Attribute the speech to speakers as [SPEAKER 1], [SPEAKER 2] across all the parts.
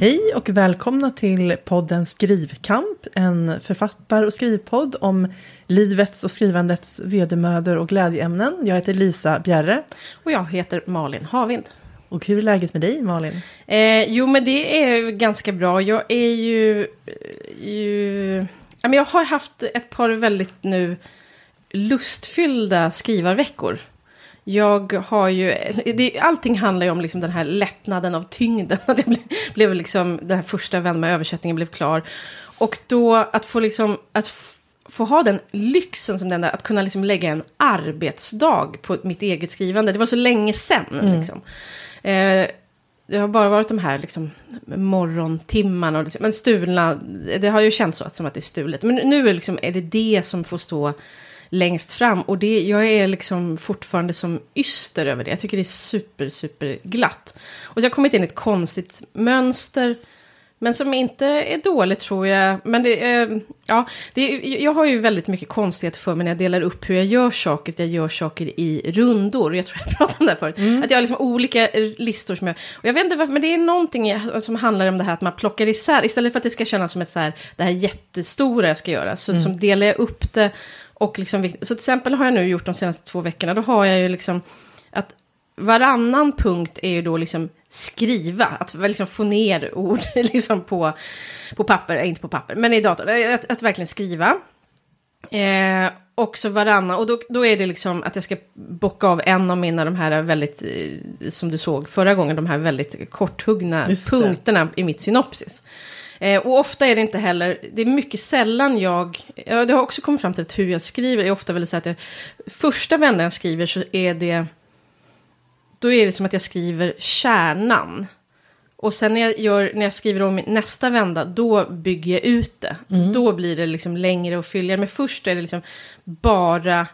[SPEAKER 1] Hej och välkomna till podden Skrivkamp, en författar och skrivpodd om livets och skrivandets vedermödor och glädjeämnen. Jag heter Lisa Bjerre.
[SPEAKER 2] Och jag heter Malin Havind.
[SPEAKER 1] Och hur är läget med dig Malin?
[SPEAKER 2] Eh, jo men det är ganska bra. Jag är ju... ju jag har haft ett par väldigt nu lustfyllda skrivarveckor. Jag har ju, det, allting handlar ju om liksom den här lättnaden av tyngden. Det blev, blev liksom, den här första vän med översättningen blev klar. Och då att få liksom, att få ha den lyxen som den där, att kunna liksom lägga en arbetsdag på mitt eget skrivande. Det var så länge sedan. Mm. Liksom. Eh, det har bara varit de här liksom, morgontimmarna, och liksom, men stulna, det har ju känts så att, som att det är stulet. Men nu är, liksom, är det det som får stå längst fram. Och det, jag är liksom fortfarande som yster över det. Jag tycker det är super, super glatt. Och så har jag kommit in i ett konstigt mönster. Men som inte är dåligt tror jag. Men det, eh, ja, det, jag har ju väldigt mycket konstigheter för mig när jag delar upp hur jag gör saker. Jag gör saker i rundor. Jag tror jag pratade om det förut. Mm. Att jag har liksom olika listor som jag... Och jag vet inte varför, men det är någonting som handlar om det här att man plockar isär. Istället för att det ska kännas som ett så här, det här jättestora jag ska göra. Så mm. som delar jag upp det och liksom, så till exempel har jag nu gjort de senaste två veckorna, då har jag ju liksom att varannan punkt är ju då liksom skriva, att liksom få ner ord liksom på, på papper, inte på papper, men i datorn, att, att verkligen skriva. Eh, också varannan, och då, då är det liksom att jag ska bocka av en av mina de här väldigt, eh, som du såg förra gången, de här väldigt korthuggna punkterna i mitt synopsis. Eh, och ofta är det inte heller, det är mycket sällan jag, ja, det har också kommit fram till att hur jag skriver är ofta väldigt så att jag, första vändan jag skriver så är det, då är det som att jag skriver kärnan. Och sen när jag, gör, när jag skriver om nästa vända, då bygger jag ut det. Mm. Då blir det liksom längre och fylligare. Men först är det liksom bara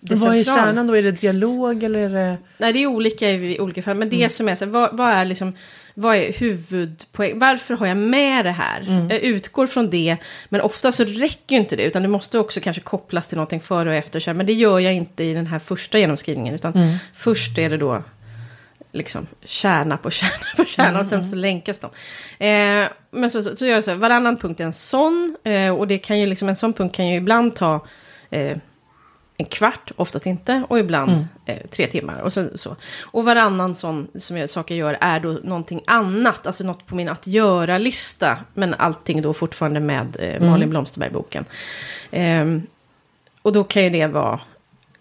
[SPEAKER 1] det Vad är kärnan då? Är det dialog eller är det...
[SPEAKER 2] Nej, det är olika i olika fall. Men det mm. som är så vad, vad, är liksom, vad är huvudpoäng? Varför har jag med det här? Mm. Jag utgår från det, men ofta så räcker ju inte det. Utan det måste också kanske kopplas till någonting före och efter. Men det gör jag inte i den här första genomskrivningen. Utan mm. först är det då liksom kärna på kärna på kärna mm. och sen så länkas de. Eh, men så, så, så gör jag så varannan punkt är en sån. Eh, och det kan ju liksom, en sån punkt kan ju ibland ta eh, en kvart, oftast inte, och ibland mm. eh, tre timmar. Och, så, så. och varannan sån som jag, sak jag gör är då någonting annat, alltså något på min att göra-lista. Men allting då fortfarande med eh, Malin mm. Blomsterberg-boken. Eh, och då kan ju det vara,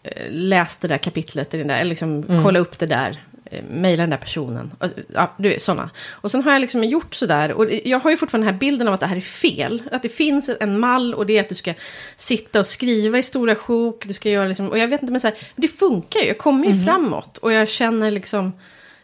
[SPEAKER 2] eh, läs det där kapitlet, eller liksom, mm. kolla upp det där mejla den där personen. Ja, du vet, sådana. Och sen har jag liksom gjort sådär. Och jag har ju fortfarande den här bilden av att det här är fel. Att det finns en mall och det är att du ska sitta och skriva i stora sjok. Du ska göra liksom, och jag vet inte, men så här, det funkar ju. Jag kommer ju mm. framåt. Och jag känner liksom...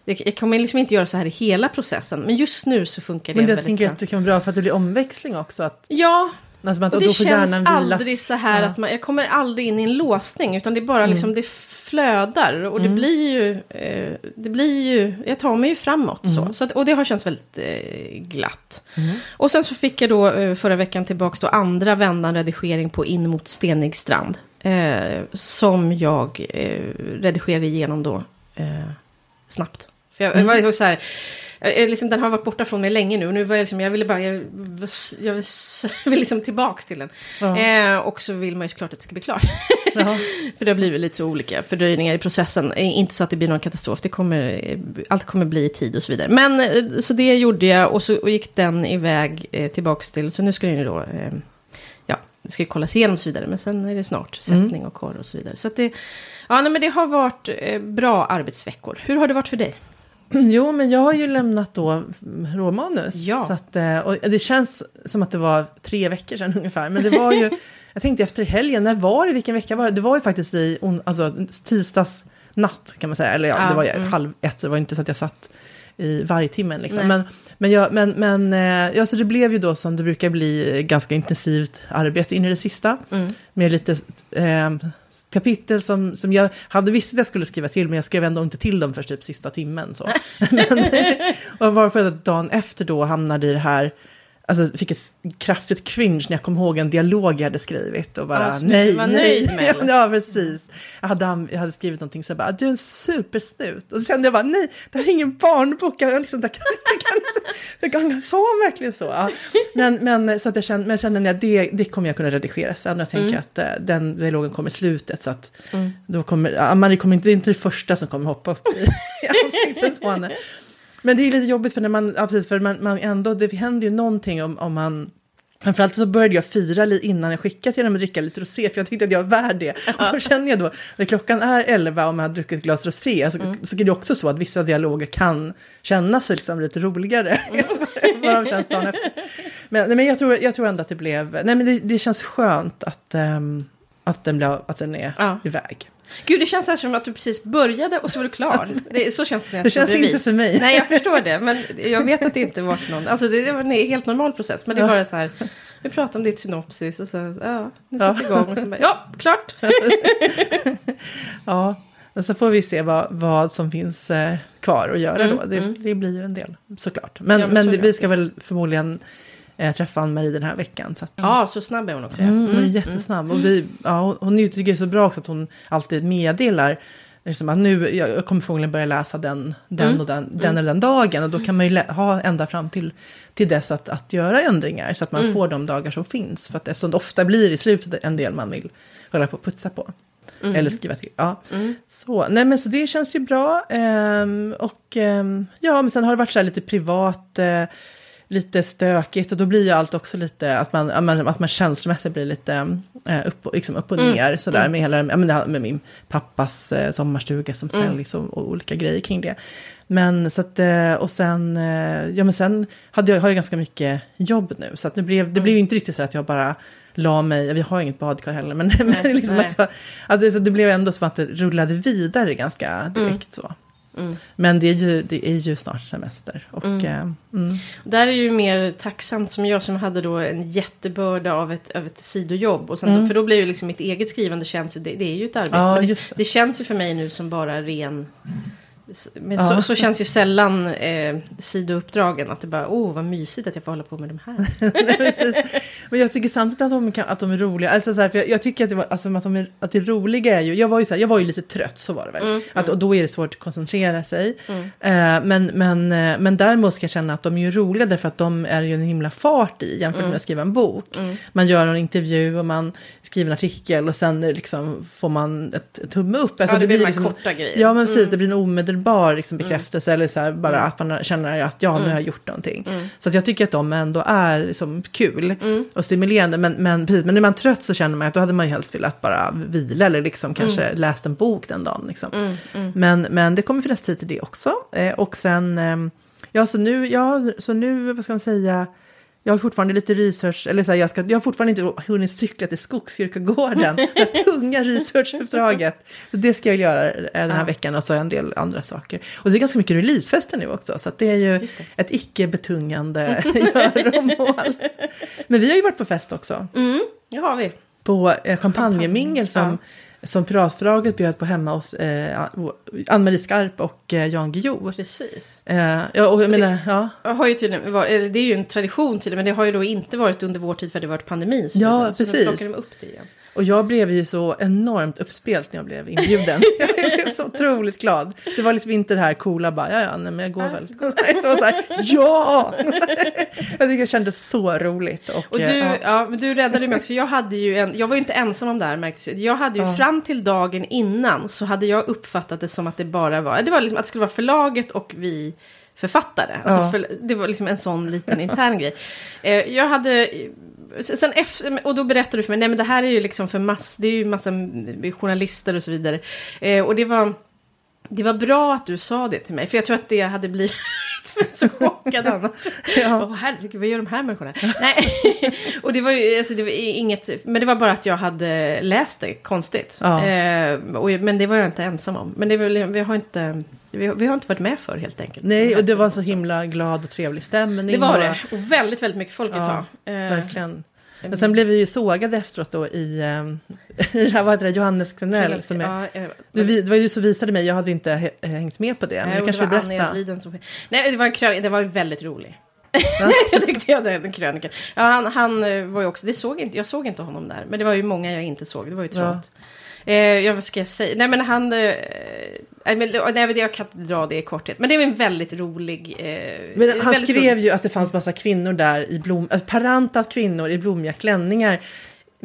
[SPEAKER 2] Jag kommer liksom inte göra så här i hela processen. Men just nu så funkar det
[SPEAKER 1] men
[SPEAKER 2] det
[SPEAKER 1] väldigt bra. Men jag tänker att det kan vara bra för att det blir omväxling också. Att...
[SPEAKER 2] Ja, Alltså att, och det känns aldrig så här ja. att man, jag kommer aldrig in i en låsning. Utan det är bara mm. liksom, det flödar. Och mm. det blir ju, eh, det blir ju, jag tar mig ju framåt mm. så. så att, och det har känts väldigt eh, glatt. Mm. Och sen så fick jag då eh, förra veckan tillbaka då andra vändan redigering på In mot stenig strand. Eh, som jag eh, redigerade igenom då eh, snabbt. För jag, mm. var så här, jag, liksom, den har varit borta från mig länge nu. Och nu var jag, liksom, jag ville bara, jag, jag vill, vill liksom tillbaka till den. Ja. Eh, och så vill man ju såklart att det ska bli klart. För det har blivit lite så olika fördröjningar i processen. Eh, inte så att det blir någon katastrof, det kommer, allt kommer bli i tid och så vidare. Men eh, så det gjorde jag och så och gick den iväg eh, tillbaka till, så nu ska den ju då, eh, det ska ju kollas igenom och så vidare. Men sen är det snart sättning mm. och korr och så vidare. Så att det, ja, nej, men det har varit eh, bra arbetsveckor. Hur har det varit för dig?
[SPEAKER 1] Jo, men jag har ju lämnat då råmanus.
[SPEAKER 2] Ja.
[SPEAKER 1] Så att, eh, och det känns som att det var tre veckor sedan ungefär. Men det var ju, jag tänkte efter helgen, när var det, vilken vecka var det? Det var ju faktiskt i alltså, tisdags natt kan man säga. Eller ja, ja det var ju mm. halv ett, så det var inte så att jag satt i varje timmen. Liksom. Men, men, jag, men, men eh, ja, så det blev ju då som det brukar bli ganska intensivt arbete in i det sista. Mm. Med lite eh, kapitel som, som jag hade visst att jag skulle skriva till, men jag skrev ändå inte till dem för typ sista timmen. Så. men, och varför att dagen efter då hamnade i det här, Alltså fick ett kraftigt cringe när jag kom ihåg en dialog jag hade skrivit och bara
[SPEAKER 2] som
[SPEAKER 1] nej,
[SPEAKER 2] var
[SPEAKER 1] nej.
[SPEAKER 2] nöjd med,
[SPEAKER 1] ja, precis. Jag hade, jag hade skrivit någonting så jag bara, du är en supersnut. Och så kände jag bara, nej, det här är ingen barnbok. Jag, liksom, det kan, det kan, det kan, det sa han verkligen så? Ja. Men, men, så att jag kände, men jag kände att det, det kommer jag kunna redigera sen. Och jag tänker
[SPEAKER 2] Mm.
[SPEAKER 1] att eh, den dialogen kommer i slutet. Så att då kommer, man kommer inte, det är inte det första som kommer hoppa upp i ansiktet på henne. Men det är lite jobbigt för när man, ja, precis, för man, man ändå, det händer ju någonting om, om man Framförallt så började jag fira lite innan jag skickade till dem och dricka lite rosé, för jag tyckte att jag var värd det. Och då känner jag då, när klockan är 11 och man har druckit ett glas rosé, så, så är det också så att vissa dialoger kan kännas liksom lite roligare än vad de känns dagen efter. Men, nej, men jag, tror, jag tror ändå att det blev, nej men det, det känns skönt att, ehm, att, den, blev, att den är
[SPEAKER 2] Ja.
[SPEAKER 1] iväg.
[SPEAKER 2] Gud, det känns här som att du precis började och så var du klar. Det, så känns det när jag
[SPEAKER 1] Det känns
[SPEAKER 2] bredvid.
[SPEAKER 1] inte för mig.
[SPEAKER 2] Nej, jag förstår det. Men jag vet att det inte varit någon... Alltså det, det var en helt normal process. Men det är
[SPEAKER 1] Ja.
[SPEAKER 2] bara så här... Vi pratar om ditt synopsis och sen... Ja, nu
[SPEAKER 1] Ja.
[SPEAKER 2] sätter vi igång. Och sen bara, ja, klart.
[SPEAKER 1] Ja, och så får vi se vad, vad som finns eh, kvar att göra
[SPEAKER 2] Mm,
[SPEAKER 1] då. Det,
[SPEAKER 2] mm.
[SPEAKER 1] det blir ju en del såklart. Men,
[SPEAKER 2] Ja, men
[SPEAKER 1] men
[SPEAKER 2] så
[SPEAKER 1] vi ska väl förmodligen eh, träffa Ann-Marie den här veckan. Så att,
[SPEAKER 2] Ja, så snabb är hon också. ja.
[SPEAKER 1] Mm, hon är
[SPEAKER 2] Mm,
[SPEAKER 1] jättesnabb. Och vi, ja, hon- hon tycker det är så bra också att hon alltid meddelar liksom att nu, jag jag kommer förmodligen börja läsa den, den
[SPEAKER 2] Mm.
[SPEAKER 1] och den, den eller den dagen. Och då kan man ju lä- ha ända fram till, till dess att, att göra ändringar. Så att man
[SPEAKER 2] Mm.
[SPEAKER 1] får de dagar som finns. För att det så ofta blir i slutet en del man vill hålla på och putsa på.
[SPEAKER 2] Mm.
[SPEAKER 1] Eller skriva till. Ja.
[SPEAKER 2] Mm.
[SPEAKER 1] Så, nej men så det känns ju bra. Ehm, och ehm, ja, men sen har det varit så här lite privat, eh, lite stökigt. Och då blir ju allt också lite, att man, ja, men, att man känslomässigt blir lite eh, upp, och, liksom upp och
[SPEAKER 2] Mm,
[SPEAKER 1] ner. Sådär,
[SPEAKER 2] mm.
[SPEAKER 1] med, hela, med min pappas eh, sommarstuga som
[SPEAKER 2] Mm.
[SPEAKER 1] säljs och, och olika grejer kring det. Men så att, eh, och sen, ja men sen hade jag, har jag ganska mycket jobb nu. Så att det blev, det blev ju inte riktigt så att jag bara la mig, vi har inget badkar heller, men, men liksom
[SPEAKER 2] nej.
[SPEAKER 1] att jag, att det, blev ändå som att det rullade vidare ganska direkt så.
[SPEAKER 2] Mm.
[SPEAKER 1] Men det är ju, det är ju snart semester. Och,
[SPEAKER 2] Mm.
[SPEAKER 1] eh, mm.
[SPEAKER 2] Där är ju mer tacksamt som jag som hade då en jättebörda av ett, av ett sidojobb. Och sen,
[SPEAKER 1] Mm.
[SPEAKER 2] För då blir ju liksom mitt eget skrivande känns ju, det, det är ju ett arbete.
[SPEAKER 1] Ja,
[SPEAKER 2] det,
[SPEAKER 1] det.
[SPEAKER 2] det känns ju för mig nu som bara ren... Men
[SPEAKER 1] Ja.
[SPEAKER 2] så, så känns ju sällan eh, sidouppdragen. Att det bara, åh vad mysigt att jag får hålla på med de här.
[SPEAKER 1] Nej. Men jag tycker samtidigt att de, kan, att de är roliga. Alltså så här, för jag, jag tycker att det, var, alltså, att, de är, att det roliga är ju, jag var ju, så här, jag var ju lite trött, så var det väl.
[SPEAKER 2] Mm,
[SPEAKER 1] att, och då är det svårt att koncentrera sig.
[SPEAKER 2] Mm.
[SPEAKER 1] Eh, men, men, eh, men däremot ska jag känna att de är ju roliga därför att de är ju en himla fart i jämfört med att skriva en bok.
[SPEAKER 2] Mm.
[SPEAKER 1] Man gör en intervju och man skriver en artikel och sen liksom får man ett, ett tumme upp. Alltså,
[SPEAKER 2] ja, det, blir de här
[SPEAKER 1] liksom,
[SPEAKER 2] korta grejer.
[SPEAKER 1] Ja, men precis.
[SPEAKER 2] Mm.
[SPEAKER 1] Det blir en omedelbar liksom, bekräftelse. Eller så här, bara
[SPEAKER 2] Mm.
[SPEAKER 1] att man känner att ja, nu
[SPEAKER 2] Mm.
[SPEAKER 1] har jag gjort någonting.
[SPEAKER 2] Mm.
[SPEAKER 1] Så att jag tycker att de ändå är liksom, kul
[SPEAKER 2] Mm.
[SPEAKER 1] och stimulerande. Men, men, precis, men när man är trött så känner man att då hade man ju helst velat bara vila eller liksom kanske läst en bok den dagen. Liksom.
[SPEAKER 2] Mm. Mm.
[SPEAKER 1] Men, men det kommer finnas tid till det också. Eh, och sen, ehm, ja så nu, ja, så nu, vad ska man säga, jag har fortfarande lite research, eller så här, jag, ska, jag har fortfarande inte hunnit cykla till Skogskyrkogården, det tunga researchuppdraget. Så det ska jag göra eh, den här
[SPEAKER 2] Ja.
[SPEAKER 1] veckan och så en del andra saker. Och det är ganska mycket releasefester nu också, så det är ju
[SPEAKER 2] det.
[SPEAKER 1] ett icke betungande göromål. Men vi har ju varit på fest också,
[SPEAKER 2] Mm. Det har vi.
[SPEAKER 1] på eh, champagnemingel som, som Piratförlaget bjöd på hemma hos eh, Ann-Marie Skarp och eh, Jan Guillou.
[SPEAKER 2] Precis.
[SPEAKER 1] Eh, ja, och jag menar, ja.
[SPEAKER 2] Har ju tydligen, eller det är ju en tradition tydligen, men det har ju då inte varit under vår tid för det har varit pandemin. Så
[SPEAKER 1] Ja,
[SPEAKER 2] vidare. Så
[SPEAKER 1] precis.
[SPEAKER 2] då plockar de upp det igen.
[SPEAKER 1] Och jag blev ju så enormt uppspelt när jag blev inbjuden. jag blev så otroligt glad. Det var lite vinter här, coola bara, ja ja, nej men jag går
[SPEAKER 2] Ja.
[SPEAKER 1] väl. Det var så här, ja! jag tycker jag kände så roligt. Och,
[SPEAKER 2] Och du,
[SPEAKER 1] ja.
[SPEAKER 2] ja. men du räddade mig också, för jag hade ju en, jag var ju inte ensam om det här märktes. Jag hade ju
[SPEAKER 1] Ja.
[SPEAKER 2] fram till dagen innan så hade jag uppfattat det som att det bara var, det var liksom att det skulle vara förlaget och vi författare. Alltså
[SPEAKER 1] Ja.
[SPEAKER 2] för, det var liksom en sån liten intern grej. Eh, jag hade, sen efter, och då berättade du för mig, nej men det här är ju liksom för mass, det är ju massa journalister och så vidare. Eh, och det var, det var bra att du sa det till mig, för jag tror att det hade blivit så chockad annars.
[SPEAKER 1] Ja.
[SPEAKER 2] Åh herregud, vad gör de här människorna? Nej, och det var ju alltså, det var inget, men det var bara att jag hade läst det konstigt.
[SPEAKER 1] Ja.
[SPEAKER 2] Eh, och, men det var jag inte ensam om. Men det väl, vi har inte, vi har, vi har inte varit med för helt enkelt.
[SPEAKER 1] Nej, och det var så himla glad och trevlig stämning.
[SPEAKER 2] Det var det, och väldigt, väldigt mycket folk ett
[SPEAKER 1] Ja,
[SPEAKER 2] tag. Eh,
[SPEAKER 1] Verkligen. Men sen blev vi ju sågade efteråt då i, eh, det här var det, Johannes Klenell. Som är,
[SPEAKER 2] ja, eh,
[SPEAKER 1] du, vi- det var ju som visade mig, jag hade inte he- hängt med på det. Men
[SPEAKER 2] nej,
[SPEAKER 1] kanske
[SPEAKER 2] det var
[SPEAKER 1] berätta.
[SPEAKER 2] Som... Nej, det var en krön, det var väldigt rolig. jag tyckte jag den krönikan. Ja, han, han eh, var ju också, det såg inte, jag såg inte honom där. Men det var ju många jag inte såg, det var ju trångt. Eh, ja, vad ska jag säga? Nej, men han... Eh, men, nej, jag kan inte dra det i korthet. Men det är en väldigt rolig... Eh,
[SPEAKER 1] men han skrev rolig. ju att det fanns massa kvinnor där i blom... Alltså, parantat kvinnor i blommiga klänningar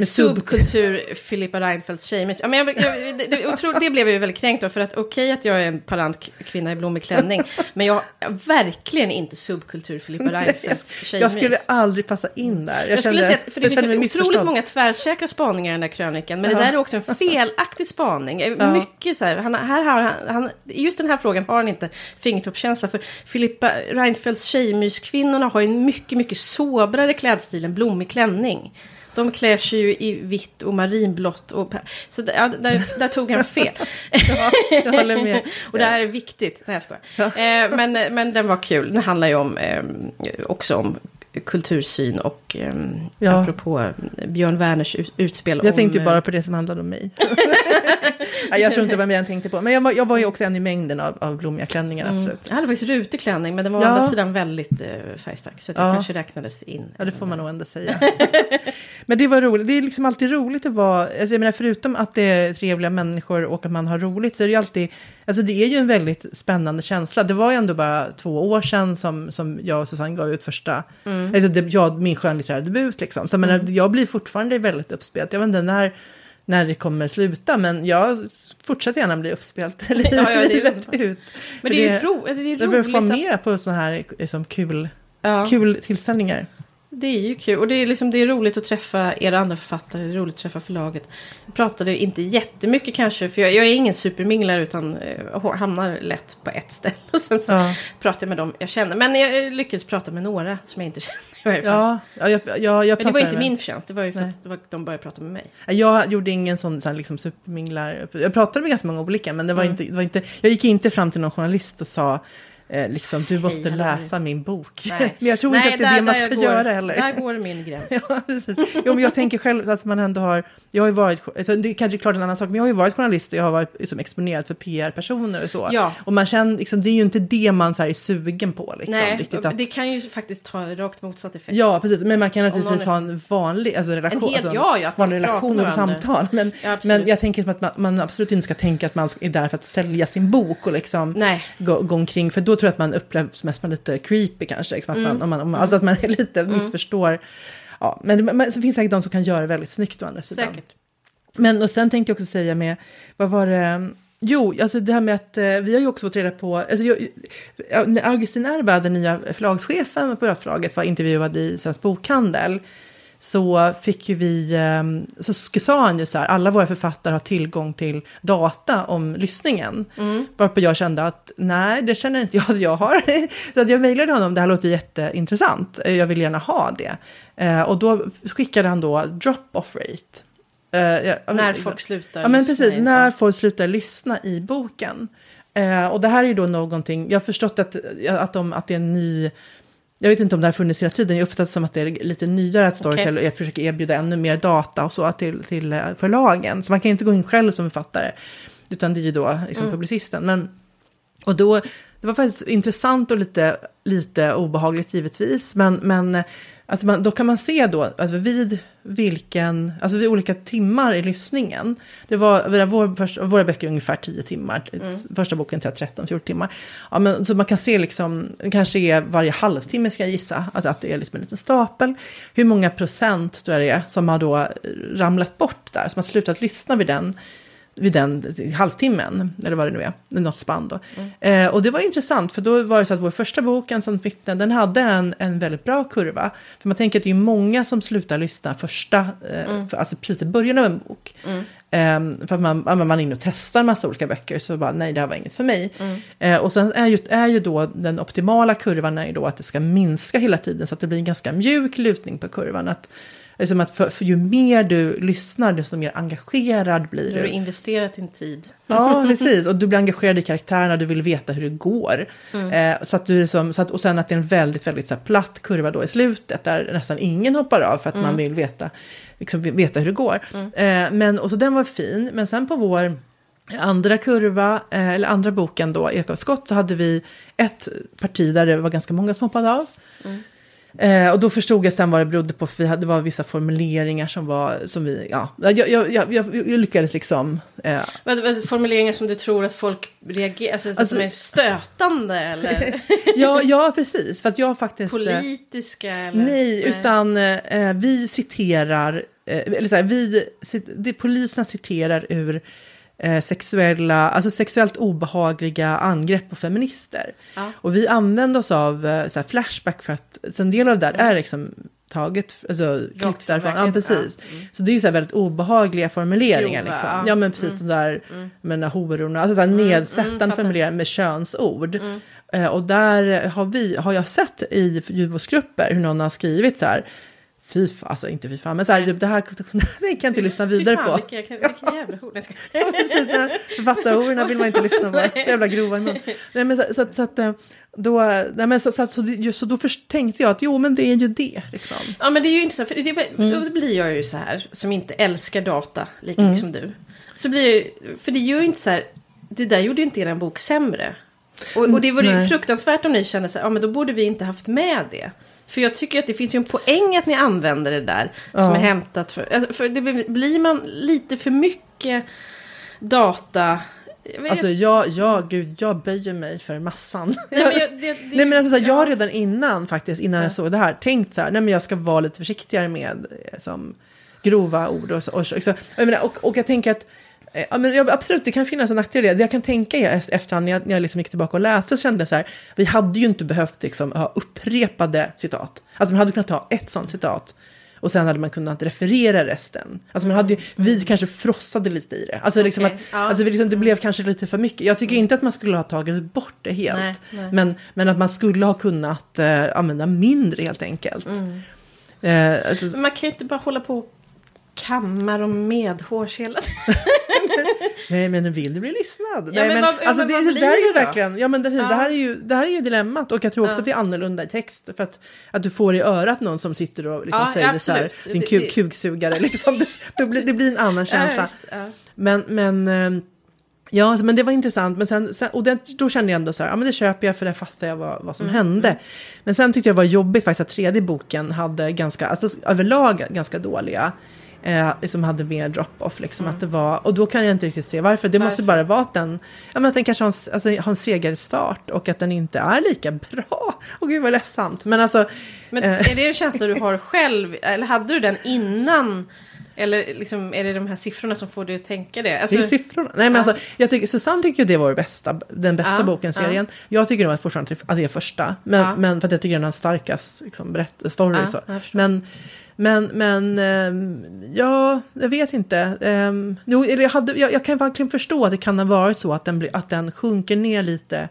[SPEAKER 2] subkultur Filippa Reinfeldts tjejmys. Ja, men jag, jag, det, det, det blev jag ju väldigt kränkt av. För att okej okay, att jag är en parant kvinna i blommig klänning. men jag är verkligen inte subkultur Filippa Reinfeldts tjejmys.
[SPEAKER 1] Jag skulle aldrig passa in där.
[SPEAKER 2] Jag, jag skulle säga för det finns otroligt många tvärsäkra spaningar i den där krönikan. Men ja. det där är också en felaktig spaning. Ja. Mycket så här, han, här har han, han, just den här frågan har han inte fingertoppskänsla. För Filippa Reinfeldts tjejmyskvinnorna har ju en mycket, mycket sobrare klädstil än blommig klänning. De klär sig ju i vitt och marinblått. Och, så där, där, där, tog han fel.
[SPEAKER 1] ja, jag håller med.
[SPEAKER 2] och det här är viktigt. Nej, jag skojar. Ja. Eh, men, men den var kul. Den handlar ju om, eh, också om kultursyn och eh, ja. apropå Björn Werners utspel.
[SPEAKER 1] Jag om, tänkte ju bara på det som handlade om mig. jag tror inte mer jag tänkte på. Men jag var, jag var ju också en i mängden av, av blommiga klänningar, mm. absolut.
[SPEAKER 2] Jag hade faktiskt rutig klänning, men den var ja. å andra sidan väldigt uh, färgstark. Så det ja. kanske räknades in.
[SPEAKER 1] Ja, det får man nog ändå säga. men det var roligt. Det är liksom alltid roligt att vara, alltså jag menar förutom att det är trevliga människor och att man har roligt, så är det ju alltid, alltså det är ju en väldigt spännande känsla. Det var ju ändå bara två år sedan som, som jag och Susanne gav ut första, mm. alltså det, jag, min skönlitterära debut liksom. Så jag, menar, mm. jag blir fortfarande väldigt uppspelt. Jag vet inte när när det kommer sluta. Men jag fortsätter gärna bli uppspelt ja, ja, livet ut.
[SPEAKER 2] Men det är, ro, alltså det är roligt. Jag
[SPEAKER 1] behöver få med på sådana här liksom, kul, ja. kul tillställningar.
[SPEAKER 2] Det är ju kul och det är, liksom, det är roligt att träffa era andra författare, det är roligt att träffa förlaget. Jag pratade inte jättemycket kanske, för jag, jag är ingen superminglare utan uh, hamnar lätt på ett ställe. Och sen så ja. pratar jag med dem jag känner. Men jag lyckades prata med några som jag inte känner
[SPEAKER 1] fall. Ja, jag, jag, jag
[SPEAKER 2] Men det var inte med. min förtjänst, det var ju för Nej. att var, de började prata med mig.
[SPEAKER 1] Jag gjorde ingen sån, sån liksom superminglar. Jag pratade med ganska många olika, men det var, mm. inte, det var inte, jag gick inte fram till någon journalist och sa eh, liksom, du måste Hej, läsa min bok. Nej. men jag tror Nej, inte att det är det man ska
[SPEAKER 2] går,
[SPEAKER 1] göra heller.
[SPEAKER 2] Där går min gräns.
[SPEAKER 1] ja, precis. Jo, men jag tänker själv att man ändå har, jag har ju varit, alltså, det är kanske är klart en annan sak, men jag har ju varit journalist och jag har varit liksom, exponerad för PR-personer och så. Ja. Och man känner, liksom, det är ju inte det man så här, är sugen på. Liksom,
[SPEAKER 2] Nej, riktigt, att... det kan ju faktiskt ha rakt motsatt effekt.
[SPEAKER 1] Ja, precis, men man kan naturligtvis ha en vanlig alltså, relation, en hel, alltså,
[SPEAKER 2] ja, ja,
[SPEAKER 1] vanlig relation och samtal. Men, ja, men jag tänker att man, man, absolut inte ska tänka att man är där för att sälja sin bok och liksom gå, gå omkring, för då tror jag att man upplever mest man lite creepy kanske. Liksom, att, man, mm. om man, om man, alltså att man är lite mm. missförstår. Ja, men, men så finns det säkert de som kan göra det väldigt snyggt å andra sidan. Säkert. Men och sen tänkte jag också säga med, vad var det? Jo, alltså det här med att eh, vi har ju också fått reda på, alltså jag, när Augustin Erba, den nya förlagschefen på Rötförlaget, var intervjuad i Svensk Bokhandel så fick ju vi, ehm, så sa han ju så här, alla våra författare har tillgång till data om lyssningen. Mm. Varpå jag kände att nej, det känner inte jag att jag har. så att jag mejlade honom, det här låter jätteintressant, jag vill gärna ha det. Eh, och då skickade han då drop-off rate.
[SPEAKER 2] Eh, när folk slutar
[SPEAKER 1] Ja, men precis, när folk slutar lyssna i boken. Eh, och det här är ju då någonting, jag har förstått att, att, de, att det är en ny jag vet inte om det har funnits hela tiden, jag uppfattar det som att det är lite nyare att Storytel okay. försöker erbjuda ännu mer data och så till, till eh, förlagen. Så man kan ju inte gå in själv som författare, utan det är ju då liksom mm. publicisten. Men, och då, det var faktiskt intressant och lite, lite obehagligt givetvis, men, men Alltså man, då kan man se då, alltså vid vilken, alltså vid olika timmar i lyssningen. Det var, vår, första, våra böcker ungefär 10 timmar, mm. första boken till 13-14 timmar. Ja, men, så man kan se liksom, kanske är varje halvtimme ska jag gissa, att, att det är liksom en liten stapel. Hur många procent tror jag det är som har då ramlat bort där, som har slutat lyssna vid den vid den halvtimmen, eller vad det nu är, något spann då. Mm. Eh, och det var intressant, för då var det så att vår första bok, Ensamt vittne, den hade en, en väldigt bra kurva. För man tänker att det är många som slutar lyssna första, eh, mm. för, alltså precis i början av en bok. Mm. Eh, för att man, man är inne och testar en massa olika böcker, så bara nej, det här var inget för mig. Mm. Eh, och sen är ju, är ju då den optimala kurvan är ju då att det ska minska hela tiden, så att det blir en ganska mjuk lutning på kurvan. Att, Liksom att för, för ju mer du lyssnar, desto mer engagerad blir du.
[SPEAKER 2] Du har investerat din tid.
[SPEAKER 1] Ja, precis. Och du blir engagerad i karaktärerna, du vill veta hur det går. Mm. Eh, så att du liksom, så att, och sen att det är en väldigt, väldigt så här, platt kurva då i slutet, där nästan ingen hoppar av för att mm. man vill veta, liksom, veta hur det går. Mm. Eh, men, och så den var fin, men sen på vår andra kurva, eh, eller andra boken då, Ek av skott, så hade vi ett parti där det var ganska många som hoppade av. Eh, och då förstod jag sen vad det berodde på, för vi hade, det var vissa formuleringar som var, som vi, ja, jag, jag, jag, jag, lyckades liksom. Eh,
[SPEAKER 2] Vad, vad, formuleringar som du tror att folk reagerar, alltså,
[SPEAKER 1] Alltså-
[SPEAKER 2] som är stötande eller
[SPEAKER 1] ja, ja, precis, för att jag faktiskt... eh,
[SPEAKER 2] politiska? Eller?
[SPEAKER 1] Nej, utan eh, vi citerar, eh, eller så här, vi, det, poliserna citerar ur sexuella, alltså sexuellt obehagliga angrepp på feminister.
[SPEAKER 2] Ja.
[SPEAKER 1] Och vi använder oss av eh, så Flashback för att, så en del av det där är liksom taget, alltså klippt
[SPEAKER 2] från
[SPEAKER 1] därifrån. Ja, precis. Så det är ju så väldigt obehagliga formuleringar.
[SPEAKER 2] Grova,
[SPEAKER 1] liksom.
[SPEAKER 2] ja. Mm.
[SPEAKER 1] Ja, men precis de där, mm. menar, hororna, alltså så här, nedsättande
[SPEAKER 2] fattar.
[SPEAKER 1] formuleringar med könsord. Eh, och där har, vi, har jag sett i ljudboksgrupper hur någon har skrivit så här, fy fan, alltså inte fy fan, men så här, typ, det här kan jag inte lyssna vidare
[SPEAKER 2] fan,
[SPEAKER 1] på.
[SPEAKER 2] Vilka, vilka jävla. Nej, jag skojar.
[SPEAKER 1] Ja, precis, författarorden vill man inte lyssna på. Så jävla grova mun. Nej, men så, så, så att eh, då, nej, men så, så, så, just, så då först tänkte jag att jo, men det är ju det. Liksom.
[SPEAKER 2] Ja men det är ju intressant, för det,
[SPEAKER 1] Mm.
[SPEAKER 2] då blir jag ju så här, som inte älskar data lika mycket som du. Så blir det, för det gör ju inte så här, det där gjorde ju inte er bok sämre. Och, och det vore ju fruktansvärt om ni kände så här, ja men då borde vi inte haft med det. För jag tycker att det finns ju en poäng att ni använder det där som
[SPEAKER 1] Ja.
[SPEAKER 2] är hämtat för, alltså, för det blir, blir man lite för mycket data. Jag
[SPEAKER 1] Alltså jag, jag, gud, jag böjer mig för massan.
[SPEAKER 2] nej, men jag, det, det,
[SPEAKER 1] Nej men alltså så här, jag har
[SPEAKER 2] ja.
[SPEAKER 1] redan innan faktiskt, innan jag såg det här, tänkt så här, nej men jag ska vara lite försiktigare med eh, som grova ord och. Och, så, så jag menar, och, och jag tänker att Ja, men jag- absolut, det kan finnas en nackdel i det. Jag kan tänka i efterhand när jag, när jag liksom gick tillbaka och läste så kände jag så här, vi hade ju inte behövt liksom ha upprepade citat. Alltså man hade kunnat ta ett sånt citat och sen hade man kunnat referera resten. Alltså man hade ju, vi kanske frossade lite i det. Alltså, liksom
[SPEAKER 2] Okej,
[SPEAKER 1] att,
[SPEAKER 2] ja.
[SPEAKER 1] alltså liksom, det blev kanske lite för mycket. Jag tycker inte att man skulle ha tagit bort det helt.
[SPEAKER 2] Nej, nej.
[SPEAKER 1] Men, men att man skulle ha kunnat eh, använda mindre helt enkelt. Eh, alltså,
[SPEAKER 2] man kan ju inte bara hålla på och kammar och medhårs hela
[SPEAKER 1] nej men vill du bli lyssnad?
[SPEAKER 2] Ja,
[SPEAKER 1] nej,
[SPEAKER 2] men vad-
[SPEAKER 1] alltså,
[SPEAKER 2] men
[SPEAKER 1] det, det där är ju
[SPEAKER 2] det då?
[SPEAKER 1] verkligen, ja men det, precis,
[SPEAKER 2] Ja.
[SPEAKER 1] det, här är ju, det här är ju dilemmat. Och jag tror också
[SPEAKER 2] Ja.
[SPEAKER 1] att det är annorlunda i text. För att, att du får i örat någon som sitter och liksom säger så här, din
[SPEAKER 2] Det-
[SPEAKER 1] ku,
[SPEAKER 2] det-
[SPEAKER 1] kuksugare. Liksom, det, då blir, det blir en annan känsla.
[SPEAKER 2] Just.
[SPEAKER 1] Men, men, eh, ja, men det var intressant. Men sen, sen, och det, då kände jag ändå så här, ja men det köper jag för där fattar jag vad, vad som
[SPEAKER 2] Mm,
[SPEAKER 1] hände. Men sen tyckte jag det var jobbigt faktiskt att tredje boken hade ganska, alltså överlag ganska dåliga. Eh, liksom hade mer drop-off liksom att det var, och då kan jag inte riktigt se varför. Det måste
[SPEAKER 2] Mm. Varför?
[SPEAKER 1] bara vara att den, ja men att den kanske har en, alltså, har en segerstart och att den inte är lika bra. Åh gud vad ledsamt. Men alltså,
[SPEAKER 2] Men
[SPEAKER 1] Eh.
[SPEAKER 2] är det en känsla du har själv? Eller hade du den innan? Eller liksom, är det de här siffrorna som får dig att tänka det? Alltså,
[SPEAKER 1] det är siffrorna. Nej, men
[SPEAKER 2] Ja.
[SPEAKER 1] alltså, jag tycker, Susanne tycker ju det var det bästa, den bästa
[SPEAKER 2] Ja,
[SPEAKER 1] boken i
[SPEAKER 2] ja.
[SPEAKER 1] serien. Jag tycker nog att fortfarande att det är första. Men, men för att jag tycker den har starkast liksom, berätt, story. Så. Men, men, men ehm, ja, jag vet inte. Um, jo, jag, hade, jag, jag kan verkligen förstå att det kan ha varit så att den, att den sjunker ner lite.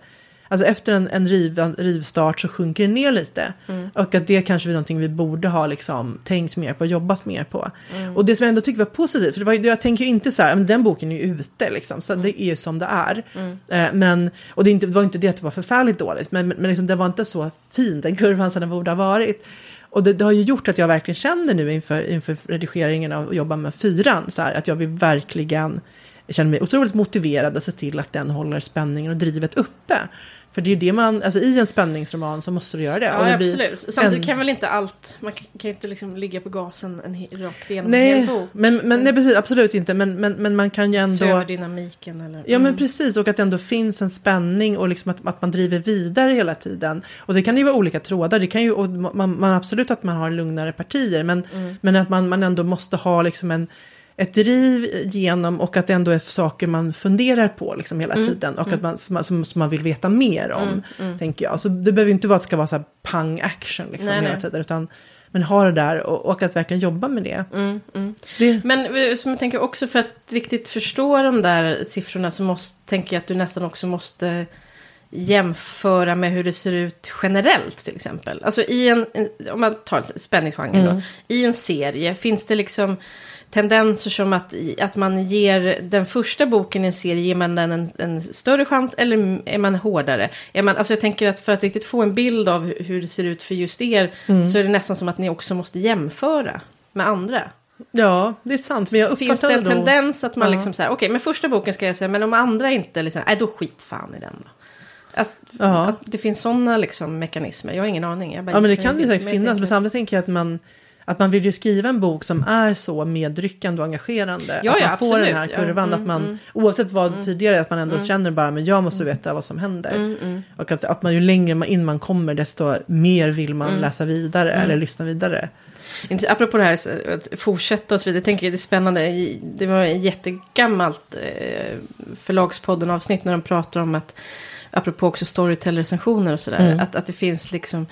[SPEAKER 1] Alltså efter en, en, riv, en rivstart så sjunker den ner lite.
[SPEAKER 2] Mm.
[SPEAKER 1] Och att det kanske är någonting vi borde ha liksom, tänkt mer på, jobbat mer på.
[SPEAKER 2] Mm.
[SPEAKER 1] Och det som jag ändå tycker var positivt, för det var, jag tänker ju inte så här, men den boken är ju ute liksom, så
[SPEAKER 2] Mm.
[SPEAKER 1] det är ju som det är. Eh, men, och det, inte, det var inte det att det var förfärligt dåligt, men, men liksom, det var inte så fin den kurvan som den borde ha varit. Och det, det har ju gjort att jag verkligen känner nu inför, inför redigeringen av att jobba med fyran, så här, att jag vill verkligen jag känner mig otroligt motiverad att se till att den håller spänningen och drivet uppe. För det är det man, alltså i en spänningsroman så måste du göra det.
[SPEAKER 2] Ja,
[SPEAKER 1] det
[SPEAKER 2] absolut. Samtidigt
[SPEAKER 1] en-
[SPEAKER 2] kan väl inte allt, man kan ju inte liksom ligga på gasen en, rakt igenom en hel
[SPEAKER 1] Nej,
[SPEAKER 2] bok.
[SPEAKER 1] men, men nej, precis, absolut inte. Men, men, men man kan ju
[SPEAKER 2] Se
[SPEAKER 1] ändå...
[SPEAKER 2] över dynamiken eller...
[SPEAKER 1] Ja men
[SPEAKER 2] Mm.
[SPEAKER 1] precis, och att det ändå finns en spänning och liksom att, att man driver vidare hela tiden. Och det kan ju vara olika trådar, det kan ju, och man, man absolut att man har lugnare partier, men,
[SPEAKER 2] Mm.
[SPEAKER 1] men att man, man ändå måste ha liksom en, ett driv genom och att det ändå är saker man funderar på liksom hela
[SPEAKER 2] Mm.
[SPEAKER 1] tiden och att man, som, man- som, som man vill veta mer om, tänker jag. Så det behöver inte vara att det ska vara så här pang action liksom
[SPEAKER 2] Nej,
[SPEAKER 1] hela
[SPEAKER 2] nej.
[SPEAKER 1] tiden, utan men ha det där och, och att verkligen jobba med det.
[SPEAKER 2] Mm, mm.
[SPEAKER 1] det
[SPEAKER 2] Men eh, som jag tänker också för att riktigt förstå de där siffrorna så måste, tänker jag att du nästan också måste jämföra med hur det ser ut generellt till exempel. Alltså i en, om man tar spänningsgenren då, i en serie finns det liksom tendenser som att, att man ger den första boken i en serie, ger man den en, en större chans eller är man hårdare? Är man, alltså jag tänker att för att riktigt få en bild av hur- det ser ut för just er så är det nästan som att ni också måste jämföra med andra.
[SPEAKER 1] Ja, det är sant. Men jag
[SPEAKER 2] Finns det
[SPEAKER 1] uppfattar
[SPEAKER 2] en
[SPEAKER 1] då...
[SPEAKER 2] tendens att man
[SPEAKER 1] Ja.
[SPEAKER 2] liksom säger okej men första boken ska jag säga men om andra inte liksom, nej då skit fan i den då. Att,
[SPEAKER 1] Ja.
[SPEAKER 2] att det finns sådana liksom, mekanismer. Jag har ingen aning.
[SPEAKER 1] Ja men det kan ju säkert
[SPEAKER 2] men jag
[SPEAKER 1] finnas. Men samtidigt tänker jag att man, att man vill ju skriva en bok som är så medryckande och engagerande.
[SPEAKER 2] Ja,
[SPEAKER 1] att
[SPEAKER 2] ja,
[SPEAKER 1] man får den här
[SPEAKER 2] absolut. Ja,
[SPEAKER 1] kurvan.
[SPEAKER 2] mm,
[SPEAKER 1] att man,
[SPEAKER 2] mm.
[SPEAKER 1] Oavsett vad tidigare, att man ändå känner bara, men jag måste veta vad som händer. Och att, att man ju längre in man kommer, desto mer vill man läsa vidare eller lyssna vidare.
[SPEAKER 2] Apropå det här att fortsätta och så vidare. Jag tänker det är spännande. Det var ett jättegammalt eh, förlagspodden-avsnitt när de pratar om att, apropå också storytell-recensioner och sådär,
[SPEAKER 1] Mm.
[SPEAKER 2] att, att det finns liksom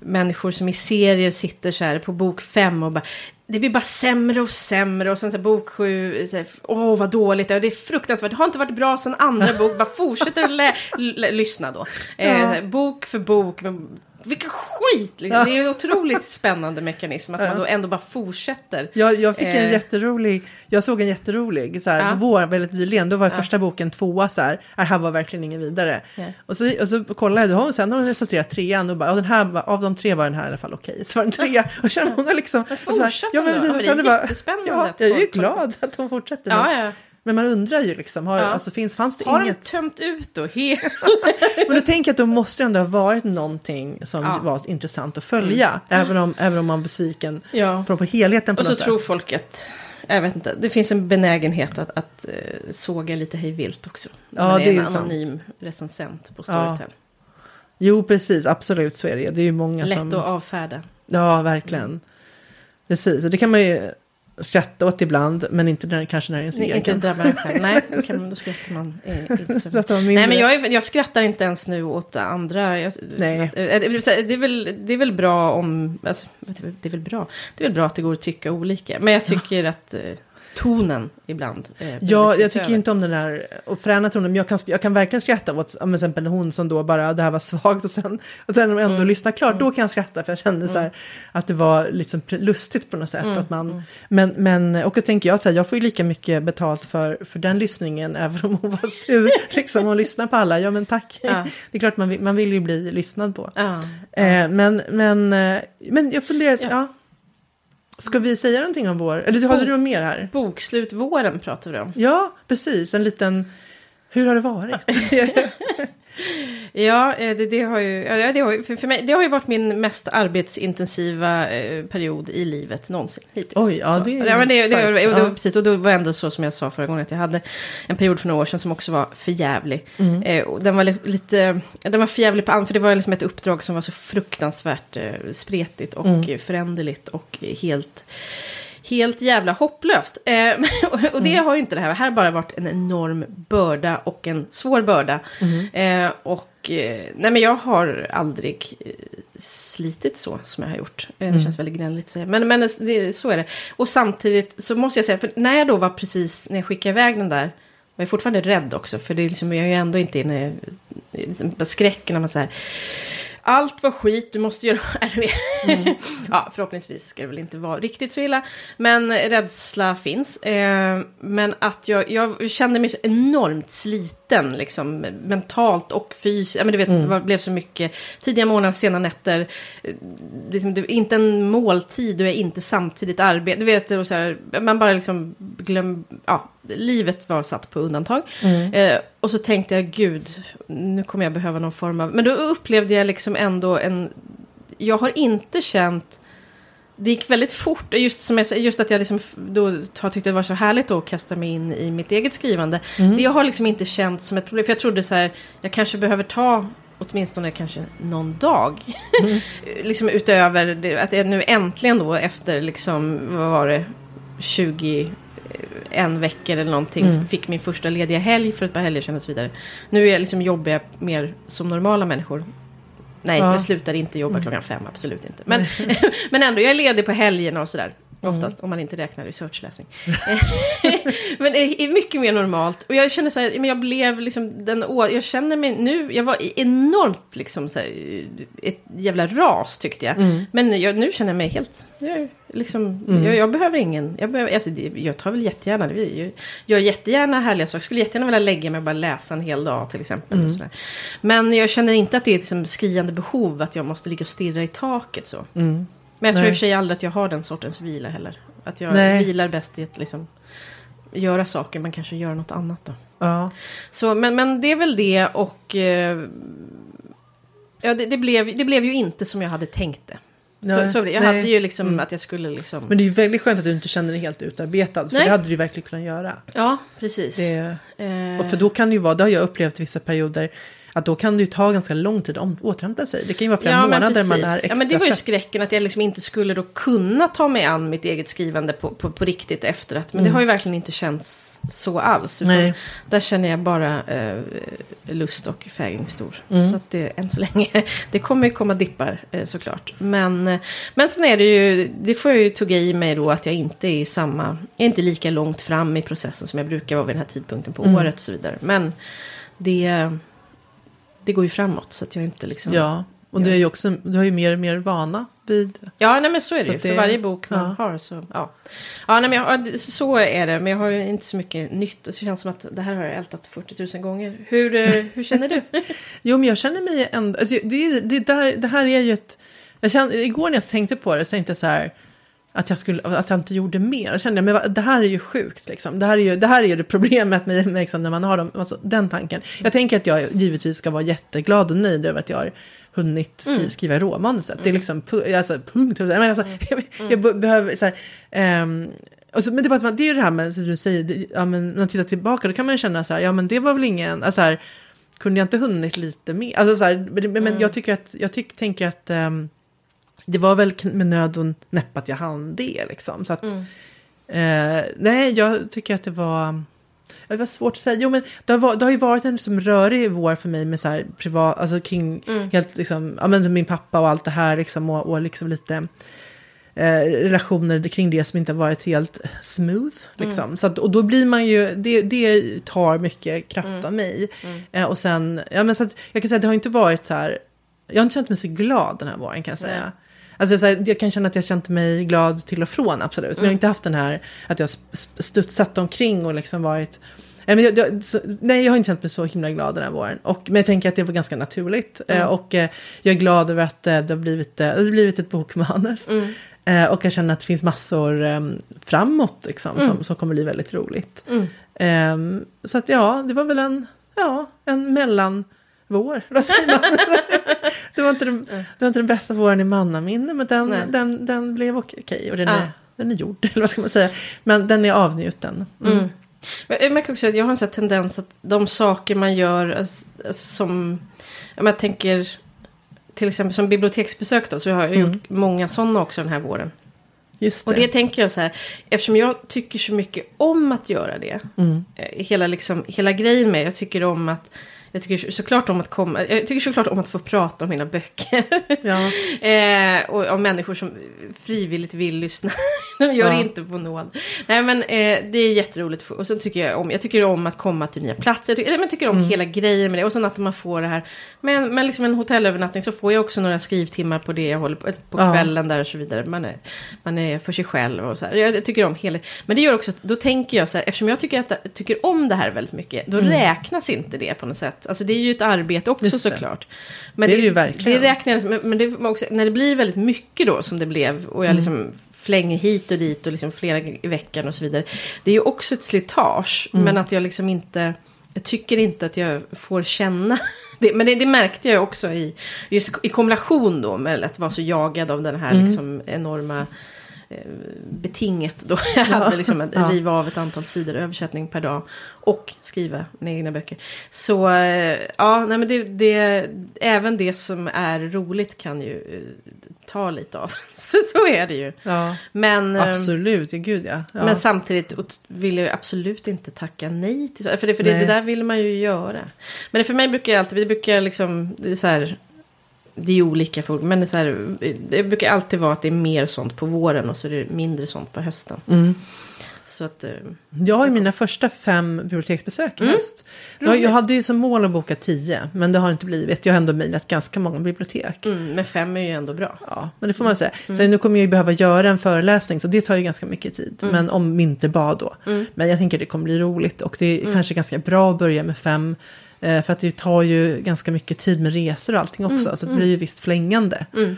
[SPEAKER 2] människor som i serier sitter så här på bok fem och bara det blir bara sämre och sämre och sen så här, bok sju, så här, åh vad dåligt, och det är fruktansvärt, det har inte varit bra sen andra bok, bara fortsätter lä- l- lyssna då. Eh,
[SPEAKER 1] Ja.
[SPEAKER 2] Bok för bok, vilken skit! Liksom. Det är en otroligt spännande mekanism att man då ändå bara fortsätter.
[SPEAKER 1] Jag, jag fick en
[SPEAKER 2] Eh.
[SPEAKER 1] jätterolig, jag såg en jätterolig, så här,
[SPEAKER 2] Ja.
[SPEAKER 1] vår väldigt nyligen, då var
[SPEAKER 2] Ja.
[SPEAKER 1] första boken tvåa så här, det här var verkligen ingen vidare.
[SPEAKER 2] Ja.
[SPEAKER 1] Och, så, och så kollade jag, hon, sen har hon recenserat trean och bara, den här, av de tre var den här i alla fall okej. Så var den trea, och kände hon liksom... och här,
[SPEAKER 2] fortsätt
[SPEAKER 1] ja, men
[SPEAKER 2] då. men det är jättespännande
[SPEAKER 1] ja, jag är ju glad att hon fortsätter. Men,
[SPEAKER 2] Ja, ja.
[SPEAKER 1] man undrar ju liksom, har,
[SPEAKER 2] Ja.
[SPEAKER 1] alltså, finns, fanns det
[SPEAKER 2] Har de
[SPEAKER 1] inget?
[SPEAKER 2] tömt ut då? Helt?
[SPEAKER 1] Men då tänker jag att då måste det ändå ha varit någonting som
[SPEAKER 2] Ja. Mm.
[SPEAKER 1] var intressant att följa. Även, om, även om man var besviken
[SPEAKER 2] Ja.
[SPEAKER 1] på, på helheten på
[SPEAKER 2] Och så
[SPEAKER 1] något
[SPEAKER 2] tror
[SPEAKER 1] sätt.
[SPEAKER 2] folk att, jag vet inte, det finns en benägenhet att, att eh, såga lite hejvilt också. När
[SPEAKER 1] Ja,
[SPEAKER 2] man är
[SPEAKER 1] det är
[SPEAKER 2] en
[SPEAKER 1] sant.
[SPEAKER 2] anonym recensent på
[SPEAKER 1] Ja,
[SPEAKER 2] Storytel.
[SPEAKER 1] Jo, precis, absolut så är det. Det är ju många
[SPEAKER 2] Lätt
[SPEAKER 1] som...
[SPEAKER 2] att avfärda.
[SPEAKER 1] Ja, verkligen. Precis, och det kan man ju skratta åt ibland, men inte när, kanske när det är ens
[SPEAKER 2] Nej, inte
[SPEAKER 1] egen.
[SPEAKER 2] drabbar en själv. Nej, då, kan man, då skrattar man eh, inte så
[SPEAKER 1] Så
[SPEAKER 2] Nej, men jag, är, jag skrattar inte ens nu åt andra. Jag,
[SPEAKER 1] Nej.
[SPEAKER 2] eh, Det, vill säga, det, är väl, det är väl bra om... Alltså, det, är väl, det bra. Det är väl bra att det går att tycka olika. Men jag tycker att eh, tonen ibland... Eh,
[SPEAKER 1] Ja, jag tycker inte om den där och fräna tonen, men jag kan, jag kan verkligen skratta åt till exempel hon som då bara, det här var svagt och sen, och sen när de ändå
[SPEAKER 2] Mm.
[SPEAKER 1] lyssnar klart, då kan jag skratta för jag kände så här att det var liksom lustigt på något sätt.
[SPEAKER 2] Mm,
[SPEAKER 1] Att man, men, men, och då tänker jag så här, jag får ju lika mycket betalt för, för den lyssningen, även om hon var sur, liksom, hon lyssnar på alla, ja men tack.
[SPEAKER 2] Ja.
[SPEAKER 1] Det är klart man vill, man vill ju bli lyssnad på.
[SPEAKER 2] Ja,
[SPEAKER 1] Eh, men, men, eh, men jag funderar, ja.
[SPEAKER 2] Ja.
[SPEAKER 1] Ska vi säga någonting om vår, eller hade du något mer här?
[SPEAKER 2] Bokslut våren pratar vi om.
[SPEAKER 1] Ja, precis. En liten... Hur har det varit?
[SPEAKER 2] Ja, eh, det, det, har ju, ja, det, har ju, för, mig, det har ju varit min mest arbetsintensiva eh, period i livet någonsin hittills.
[SPEAKER 1] Oj, ja, det är
[SPEAKER 2] ja, men det, det,
[SPEAKER 1] starkt.
[SPEAKER 2] och det,
[SPEAKER 1] Ja.
[SPEAKER 2] Precis, och då var det ändå så som jag sa förra gången att jag hade en period för några år sedan som också var förjävlig.
[SPEAKER 1] Mm.
[SPEAKER 2] Eh, och den var li- lite, den var förjävlig på för det var liksom ett uppdrag som var så fruktansvärt eh, spretigt och
[SPEAKER 1] Mm.
[SPEAKER 2] föränderligt och helt helt jävla hopplöst. Eh, och, det
[SPEAKER 1] Mm.
[SPEAKER 2] har ju inte det här. Det här har bara varit en enorm börda och en svår börda.
[SPEAKER 1] Mm.
[SPEAKER 2] Eh, och eh, nej men jag har aldrig eh, slitit så som jag har gjort. Eh, det känns väldigt gnälligt att. Men, men det, så är det. Och samtidigt så måste jag säga, för när jag då var precis, när jag skickade iväg den där, jag fortfarande rädd också. För det är liksom, jag är ju ändå inte inne i liksom, skräcken när man säger allt var skit, du måste göra RV. ja, förhoppningsvis ska det väl inte vara riktigt så illa. Men rädsla finns. Eh, men att jag, jag kände mig så enormt sliten, liksom mentalt och fysiskt. Ja, men du vet, det var, blev så mycket tidiga morgnar, sena nätter. Eh, Liksom, det, inte en måltid och jag inte samtidigt arbete. Du vet, och så här, man bara liksom glöm, ja, livet var satt på undantag. Eh, och så tänkte jag, gud, nu kommer jag behöva någon form av... Men då upplevde jag liksom ändå en... Jag har inte känt... Det gick väldigt fort, just, som jag, just att jag liksom då har tyckt det var så härligt att kasta mig in i mitt eget skrivande. Det har liksom inte känts som ett problem, för jag trodde så här, jag kanske behöver ta åtminstone kanske någon dag. liksom utöver det, att jag nu äntligen då efter liksom, vad var det, 20 en veckor eller någonting.
[SPEAKER 1] Mm.
[SPEAKER 2] Fick min första lediga helg för ett par helger sedan och så vidare. Nu är jag liksom jobbar jag mer som normala människor. Nej,
[SPEAKER 1] Ja.
[SPEAKER 2] jag slutar inte jobba klockan fem, absolut inte. Men, men ändå, jag är ledig på helgerna och sådär. Oftast, om man inte räknar researchläsning. men det är mycket mer normalt. Och jag känner så här, men jag blev liksom den Jag känner mig nu, jag var enormt liksom så här, ett jävla ras tyckte jag. Men jag, nu känner jag mig helt, jag, liksom, jag, jag behöver ingen, jag, behöver, alltså, det, jag tar väl jättegärna, det, jag gör jättegärna härliga saker. Skulle jättegärna vilja lägga mig och bara läsa en hel dag till exempel. Och sådär. Men jag känner inte att det är ett liksom, skriande behov att jag måste ligga och stirra i taket så. Men jag tror
[SPEAKER 1] Nej.
[SPEAKER 2] i och för sig aldrig att jag har den sortens vila heller. Att jag
[SPEAKER 1] Nej.
[SPEAKER 2] vilar bäst i ett liksom göra saker, man kanske gör något annat då.
[SPEAKER 1] Ja.
[SPEAKER 2] Så, men, men det är väl det och... Eh, ja, det, det, blev, det blev ju inte som jag hade tänkt det.
[SPEAKER 1] Nej,
[SPEAKER 2] så, så, jag
[SPEAKER 1] nej.
[SPEAKER 2] hade ju liksom
[SPEAKER 1] Mm.
[SPEAKER 2] att jag skulle liksom...
[SPEAKER 1] Men det är ju väldigt skönt att du inte känner dig helt utarbetad. För
[SPEAKER 2] Nej.
[SPEAKER 1] det hade du verkligen kunnat göra.
[SPEAKER 2] ja, precis.
[SPEAKER 1] Det,
[SPEAKER 2] Eh,
[SPEAKER 1] och för då kan det ju vara, det har jag upplevt i vissa perioder, att då kan det ju ta ganska lång tid att återhämta sig. Det kan ju vara flera
[SPEAKER 2] men
[SPEAKER 1] månader man är extra
[SPEAKER 2] Ja, men det var ju skräcken att jag liksom inte skulle då kunna ta mig an mitt eget skrivande på, på, på riktigt efter att. Men
[SPEAKER 1] Mm.
[SPEAKER 2] det har ju verkligen inte känts så alls. Utan
[SPEAKER 1] Nej.
[SPEAKER 2] Där känner jag bara eh, lust och fägring stor.
[SPEAKER 1] Mm.
[SPEAKER 2] Så att det än så länge, det kommer ju komma dippar eh, såklart. Men, eh, men sen är det ju, det får jag ju tugga i mig då att jag inte är i samma, jag är inte lika långt fram i processen som jag brukar vara vid den här tidpunkten på
[SPEAKER 1] Mm.
[SPEAKER 2] året och så vidare. Men det, det går ju framåt så att jag inte liksom...
[SPEAKER 1] Ja, och du, är ju också, du har ju mer och mer vana vid...
[SPEAKER 2] Ja, nej, men så är det
[SPEAKER 1] Så
[SPEAKER 2] ju. För
[SPEAKER 1] det-
[SPEAKER 2] varje bok man
[SPEAKER 1] ja.
[SPEAKER 2] har så, ja. Ja, nej, men jag, ja, så är det. Men jag har ju inte så mycket nytt. Det känns som att det här har jag ältat 40 000 gånger. Hur, eh, hur känner du?
[SPEAKER 1] Jo, men jag känner mig ändå... Alltså, det, det, där, det här är ju ett... Jag kände, igår när jag tänkte på det så tänkte jag så här... Att jag, skulle, att jag inte gjorde mer. Jag kände men det här är ju sjukt. Liksom. Det, här är ju, det här är ju det problemet med, med liksom, när man har dem, alltså, den tanken. Jag tänker att jag givetvis ska vara jätteglad och nöjd över att jag har hunnit skri,
[SPEAKER 2] Mm.
[SPEAKER 1] skriva råmanuset. Det är liksom pu- alltså, punkt. Jag, menar, alltså, jag, jag be- behöver så här... och så, men det bara det är ju det här med, som du säger, det, ja, men när man tittar tillbaka då kan man ju känna så här, ja men det var väl ingen, alltså här, kunde jag inte hunnit lite mer? Alltså så här, men, men
[SPEAKER 2] Mm.
[SPEAKER 1] jag tycker att, jag tyck, tänker att ehm, det var väl med nöd och näpp att jag hann det liksom. Så att,
[SPEAKER 2] Mm.
[SPEAKER 1] eh, nej, jag tycker att det var, det var svårt att säga. Jo, men det har, det har ju varit en liksom rörig vår för mig med så här privat, alltså kring,
[SPEAKER 2] Mm.
[SPEAKER 1] helt liksom, ja men min pappa och allt det här liksom och, och liksom lite eh, relationer kring det som inte har varit helt smooth. Liksom. Så att, och då blir man ju, det, det tar mycket kraft av mig. Eh, och sen, ja men så att jag kan säga att det har inte varit så här, jag har inte känt mig så glad den här våren kan jag säga. Alltså så här, jag kan känna att jag känt mig glad till och från, absolut. Men jag har inte haft den här, att jag studsat omkring och liksom varit... Jag, jag, så, nej, jag har inte känt mig så himla glad den här våren. Och, men jag tänker att det var ganska naturligt. Eh, och eh, jag är glad över att eh, det, har blivit, eh, det har blivit ett bokmanus.
[SPEAKER 2] Mm.
[SPEAKER 1] Eh, och jag känner att det finns massor eh, framåt liksom, som, som kommer bli väldigt roligt.
[SPEAKER 2] Mm.
[SPEAKER 1] Ehm, så att ja, det var väl en, ja, en mellanvår. Vad säger man? Det, var inte den, det var inte den bästa våren i mannaminne, men den,
[SPEAKER 2] Nej.
[SPEAKER 1] den, den blev okej. och den,
[SPEAKER 2] Ja.
[SPEAKER 1] är, den är gjord, eller vad ska man säga. Men den är avnjuten. Mm.
[SPEAKER 2] Mm. Jag märker också att jag har en sån tendens att de saker man gör alltså, som... ja, men Jag tänker till exempel som biblioteksbesök då, så har jag
[SPEAKER 1] Mm.
[SPEAKER 2] gjort många sådana också den här våren.
[SPEAKER 1] Just
[SPEAKER 2] Och
[SPEAKER 1] det.
[SPEAKER 2] det tänker jag så här, eftersom jag tycker så mycket om att göra det.
[SPEAKER 1] Mm.
[SPEAKER 2] eh, Hela, liksom, hela grejen med, jag tycker om att jag tycker såklart om att komma, jag tycker såklart om att få prata om mina böcker.
[SPEAKER 1] Ja.
[SPEAKER 2] eh, och om människor som frivilligt vill lyssna. De gör
[SPEAKER 1] Ja.
[SPEAKER 2] det inte på nåd. Nej men eh, det är jätteroligt. Och så tycker jag om, jag tycker om att komma till nya platser. Jag tycker, eller, men tycker om
[SPEAKER 1] Mm.
[SPEAKER 2] hela grejen med det. Och sen att man får det här. Men, men liksom en hotellövernattning så får jag också några skrivtimmar på det jag håller på, på
[SPEAKER 1] Ja.
[SPEAKER 2] kvällen där och så vidare. Man är, man är för sig själv och så här. Jag, jag tycker om hela. Men det gör också att då tänker jag så här, eftersom jag tycker, att, tycker om det här väldigt mycket, då räknas inte det på något sätt. Alltså det är ju ett arbete också
[SPEAKER 1] Mm. Just det.
[SPEAKER 2] såklart. Men
[SPEAKER 1] Det är det ju verkligen.
[SPEAKER 2] Det räknas, men, men det också, när det blir väldigt mycket då som det blev och
[SPEAKER 1] Mm.
[SPEAKER 2] jag liksom flänger hit och dit och liksom flera i veckan och så vidare. Det är ju också ett slitage,
[SPEAKER 1] Mm.
[SPEAKER 2] men att jag liksom inte, jag tycker inte att jag får känna det. Men det, det märkte jag också i, just i kombination då med att vara så jagad av den här
[SPEAKER 1] Mm.
[SPEAKER 2] liksom enorma betinget då jag hade liksom att
[SPEAKER 1] Ja.
[SPEAKER 2] riva av ett antal sidor översättning per dag och skriva mina egna böcker. Så eh, ja, nej men det, det, även det som är roligt kan ju eh, ta lite av. Så, så är det ju.
[SPEAKER 1] ja,
[SPEAKER 2] Men, eh,
[SPEAKER 1] absolut. Gud ja. ja.
[SPEAKER 2] men samtidigt vill jag ju absolut inte tacka nej till. För, det, för det, det där vill man ju göra. Men för mig brukar jag alltid, det brukar liksom, det är så här, det är olika för men det, så här, det brukar alltid vara att det är mer sånt på våren och så är det mindre sånt på hösten.
[SPEAKER 1] Mm.
[SPEAKER 2] Så att, eh,
[SPEAKER 1] Jag har ju mina första fem biblioteksbesök i
[SPEAKER 2] Mm.
[SPEAKER 1] höst. Jag, hade ju som mål att boka tio, men det har inte blivit. Jag har ändå mejlat ganska många bibliotek.
[SPEAKER 2] mm, men fem är ju ändå bra.
[SPEAKER 1] Ja, men det får man säga. Sen nu kommer jag ju behöva göra en föreläsning, så det tar ju ganska mycket tid. Men om vinterbad då. Men jag tänker att det kommer bli roligt. Och det är kanske ganska bra att börja med fem. Eh, För att det tar ju ganska mycket tid med resor och allting också. Så det blir ju visst flängande.
[SPEAKER 2] Mm.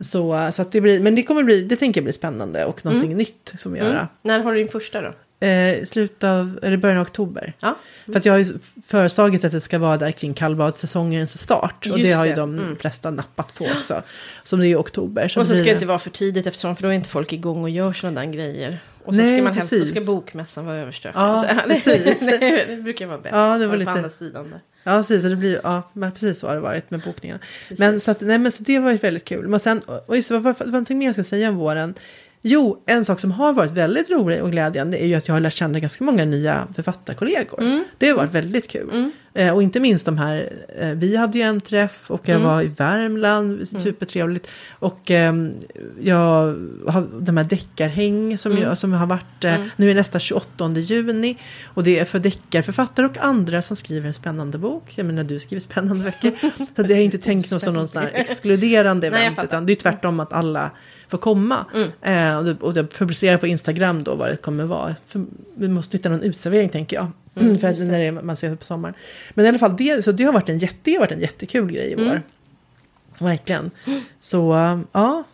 [SPEAKER 1] Så, så att det blir, men det kommer bli, det tänker jag blir spännande och någonting nytt som att göra.
[SPEAKER 2] När har du din första då?
[SPEAKER 1] Eh, slutet av, eller början av oktober.
[SPEAKER 2] Ja.
[SPEAKER 1] För att jag har ju föreslagit att det ska vara där kring kallbadssäsongens start. och
[SPEAKER 2] Just
[SPEAKER 1] det har ju
[SPEAKER 2] det.
[SPEAKER 1] de
[SPEAKER 2] Mm.
[SPEAKER 1] flesta nappat på också. Som det är i oktober. Så
[SPEAKER 2] Och så ska det
[SPEAKER 1] det-
[SPEAKER 2] inte vara för tidigt eftersom för då är inte folk igång och gör sådana där grejer. Och så
[SPEAKER 1] Nej,
[SPEAKER 2] ska man då
[SPEAKER 1] precis.
[SPEAKER 2] ska bokmässan vara överstökad.
[SPEAKER 1] Ja,
[SPEAKER 2] Så-
[SPEAKER 1] precis.
[SPEAKER 2] det, det brukar vara bäst.
[SPEAKER 1] Ja, det var
[SPEAKER 2] På
[SPEAKER 1] lite-
[SPEAKER 2] andra sidan där.
[SPEAKER 1] Ja, precis. Så det blir, ja, men precis så har det varit med bokningarna.
[SPEAKER 2] Precis.
[SPEAKER 1] Men så, att, nej, men så det var ju väldigt kul. Men sen, och just, vad, vad, vad någonting mer jag ska säga om våren? Jo, en sak som har varit väldigt rolig och glädjande är ju att jag har lärt känna ganska många nya författarkollegor.
[SPEAKER 2] Mm.
[SPEAKER 1] Det har varit väldigt kul. Eh, och inte minst de här, eh, vi hade ju en träff och jag
[SPEAKER 2] Mm.
[SPEAKER 1] var i Värmland, supertrevligt. Och ehm, jag har de här deckarhäng som,
[SPEAKER 2] Mm.
[SPEAKER 1] jag, som har varit, eh, nu är nästa 28 juni. Och det är för deckarförfattare och andra som skriver en spännande bok. Jag menar du skriver spännande böcker. så det är inte tänkt något som någon sån här exkluderande
[SPEAKER 2] Nej, jag
[SPEAKER 1] event.
[SPEAKER 2] fattar.
[SPEAKER 1] utan det är tvärtom att alla får komma. Eh, och, och det publicerar på Instagram då vad det kommer vara. För vi måste hitta någon utservering tänker jag. För att när det man ser det på sommaren. Men i alla fall, det, så det har varit en, jätte, det har varit en jättekul grej i vår. Verkligen. Så ja.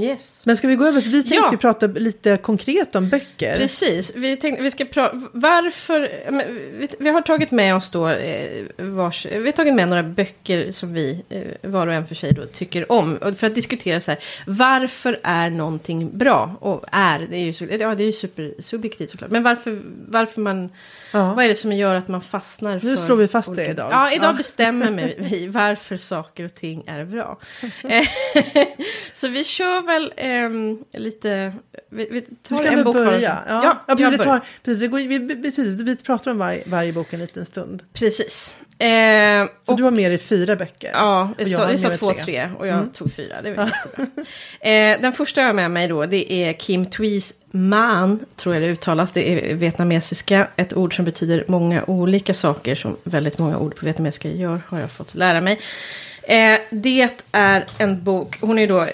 [SPEAKER 2] Yes.
[SPEAKER 1] Men ska vi gå över, för vi tänkte
[SPEAKER 2] Ja.
[SPEAKER 1] ju prata lite konkret om böcker.
[SPEAKER 2] Precis, vi tänkte vi ska prata, varför, vi, vi har tagit med oss då, eh, vars, vi har tagit med några böcker som vi eh, var och en för sig då tycker om. För att diskutera så här, varför är någonting bra? Och är, det är ju, ja, det är ju supersubjektivt såklart. Men varför, varför man,
[SPEAKER 1] Ja.
[SPEAKER 2] vad är det som gör att man fastnar för...
[SPEAKER 1] Nu slår vi fast det
[SPEAKER 2] olika-
[SPEAKER 1] idag.
[SPEAKER 2] Ja, idag
[SPEAKER 1] Ja.
[SPEAKER 2] bestämmer vi varför saker och ting är bra. Eh, så vi kör väl ehm, lite, vi, vi tar en
[SPEAKER 1] vi
[SPEAKER 2] bok
[SPEAKER 1] börja. Ja.
[SPEAKER 2] ja,
[SPEAKER 1] Ja,
[SPEAKER 2] jag
[SPEAKER 1] vi, tar, precis, vi, går, vi, vi, precis, vi pratar om varje, varje bok en liten stund.
[SPEAKER 2] Precis. Eh,
[SPEAKER 1] Så
[SPEAKER 2] och,
[SPEAKER 1] du har med dig fyra böcker.
[SPEAKER 2] ja,
[SPEAKER 1] jag
[SPEAKER 2] jag sa två,
[SPEAKER 1] tre.
[SPEAKER 2] tre och jag tog fyra. Det var. Eh, den första jag har med mig då, det är Kim Twees Man, tror jag det uttalas. Det är vietnamesiska, ett ord som betyder många olika saker, som väldigt många ord på vietnamesiska gör, har jag fått lära mig. Eh, det är en bok, hon är då eh,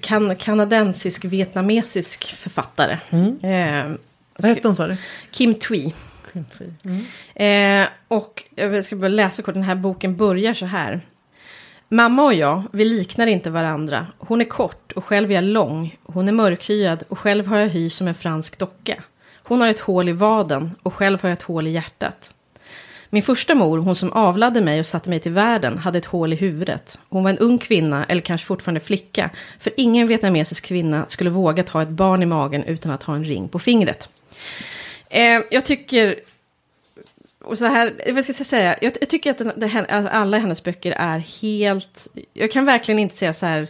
[SPEAKER 2] kan, kanadensisk vietnamesisk författare. Eh,
[SPEAKER 1] Vad hette hon sa du?
[SPEAKER 2] Kim Twee. Eh, och jag ska bara läsa kort, den här boken börjar så här. Mamma och jag, vi liknar inte varandra. Hon är kort och själv är jag lång. Hon är mörkhyad och själv har jag hy som en fransk docka. Hon har ett hål i vaden och själv har jag ett hål i hjärtat. Min första mor, hon som avlade mig och satte mig till världen, hade ett hål i huvudet. Hon var en ung kvinna, eller kanske fortfarande flicka, för ingen vietnamesisk kvinna skulle våga ta ett barn i magen utan att ha en ring på fingret. Eh, jag tycker och så här, vad ska jag säga, jag, jag tycker att den, det, här- alla hennes böcker är helt, jag kan verkligen inte säga så här,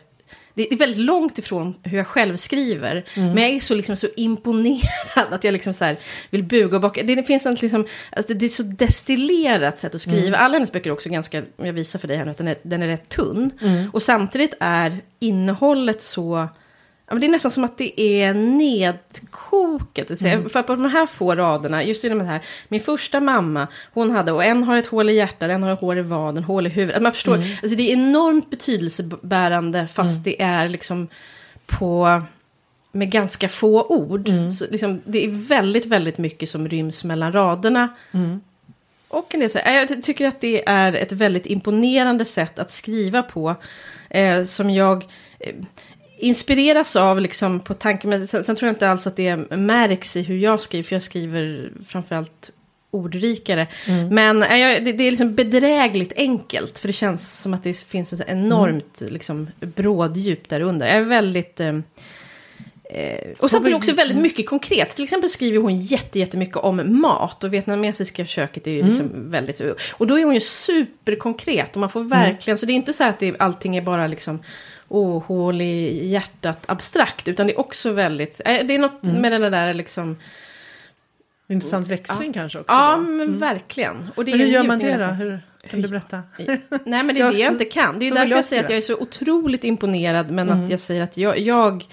[SPEAKER 2] det är väldigt långt ifrån hur jag själv skriver, men jag är så, liksom, så imponerad att jag liksom så här vill buga och bocka. Det, det finns en liksom, alltså det är så destillerat sätt att skriva. Alla hennes böcker är också ganska, jag visar för dig här nu, att den är, den är rätt tunn. Och samtidigt är innehållet så, Ja, men det är nästan som att det är nedkokat. säga. För att på de här få raderna, just i de här, min första mamma, hon hade, och en har ett hål i hjärtat, en har ett hål i vaden, hål i huvudet. Man förstår, alltså det är enormt betydelsebärande fast det är liksom på, med ganska få ord. Så liksom, det är väldigt, väldigt mycket som ryms mellan raderna. Och en del så, jag ty- tycker att det är ett väldigt imponerande sätt att skriva på. Eh, som jag eh, inspireras av liksom på tanken. Men sen, sen tror jag inte alls att det märks i hur jag skriver. För jag skriver framförallt ordrikare. Men eh, jag, det, det är liksom bedrägligt enkelt. För det känns som att det finns ett enormt liksom, bråddjup där under. Jag är väldigt... Eh, Eh, och
[SPEAKER 1] Så
[SPEAKER 2] samtidigt också väldigt mycket konkret. Till exempel skriver hon jätte, jättemycket om mat. Och vietnamesiska köket är ju
[SPEAKER 1] Mm.
[SPEAKER 2] liksom väldigt... Och då är hon ju superkonkret. Och man får verkligen... Så det är inte så att det, allting är bara liksom... Åh, hål i hjärtat abstrakt. Utan det är också väldigt... Eh, det är något
[SPEAKER 1] Mm.
[SPEAKER 2] med den där liksom...
[SPEAKER 1] Intressant växling kanske också.
[SPEAKER 2] Ja,
[SPEAKER 1] då.
[SPEAKER 2] men verkligen. Och det
[SPEAKER 1] Men hur gör man det då? Hur, kan du berätta?
[SPEAKER 2] Nej, men det är det jag inte kan. Det är därför jag säger att jag är så otroligt imponerad. Men att jag säger att jag, jag...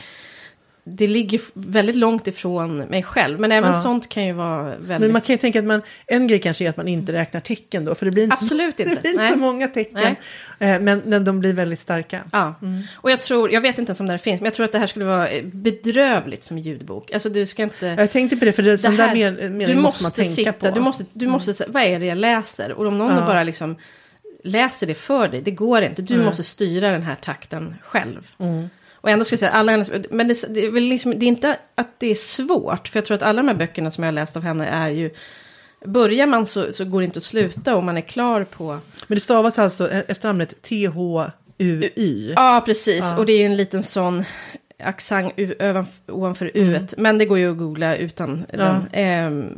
[SPEAKER 2] Det ligger väldigt långt ifrån mig själv. Men även
[SPEAKER 1] Ja.
[SPEAKER 2] sånt kan ju vara väldigt...
[SPEAKER 1] Men man kan ju tänka att man, en grej kanske är att man inte räknar tecken då, för det blir inte,
[SPEAKER 2] Absolut
[SPEAKER 1] så,
[SPEAKER 2] inte.
[SPEAKER 1] Det blir inte så många tecken. Eh, Men, men de blir väldigt starka.
[SPEAKER 2] Ja, och jag tror, jag vet inte ens om det här finns, men jag tror att det här skulle vara eh, bedrövligt som ljudbok. Alltså du ska inte...
[SPEAKER 1] Jag tänkte på det, för det,
[SPEAKER 2] Det här-
[SPEAKER 1] där men,
[SPEAKER 2] du
[SPEAKER 1] måste
[SPEAKER 2] måste
[SPEAKER 1] man tänka
[SPEAKER 2] sitta,
[SPEAKER 1] på. Mm.
[SPEAKER 2] du måste, du måste säga, vad är det jag läser? Och om någon
[SPEAKER 1] Ja.
[SPEAKER 2] bara liksom läser det för dig, det går inte. Du
[SPEAKER 1] Nej.
[SPEAKER 2] måste styra den här takten själv.
[SPEAKER 1] Mm.
[SPEAKER 2] Och ändå ska jag säga alla hennes, men det, det, är väl liksom, det är inte att det är svårt, för jag tror att alla de här böckerna som jag har läst av henne är ju, börjar man så, så går det inte att sluta om man är klar på...
[SPEAKER 1] Men det stavas alltså efter namnet T-H-U-Y?
[SPEAKER 2] Ja, precis, ja. och det är ju en liten sån accent ovanför U, mm. men det går ju att googla utan ja. den. Eh,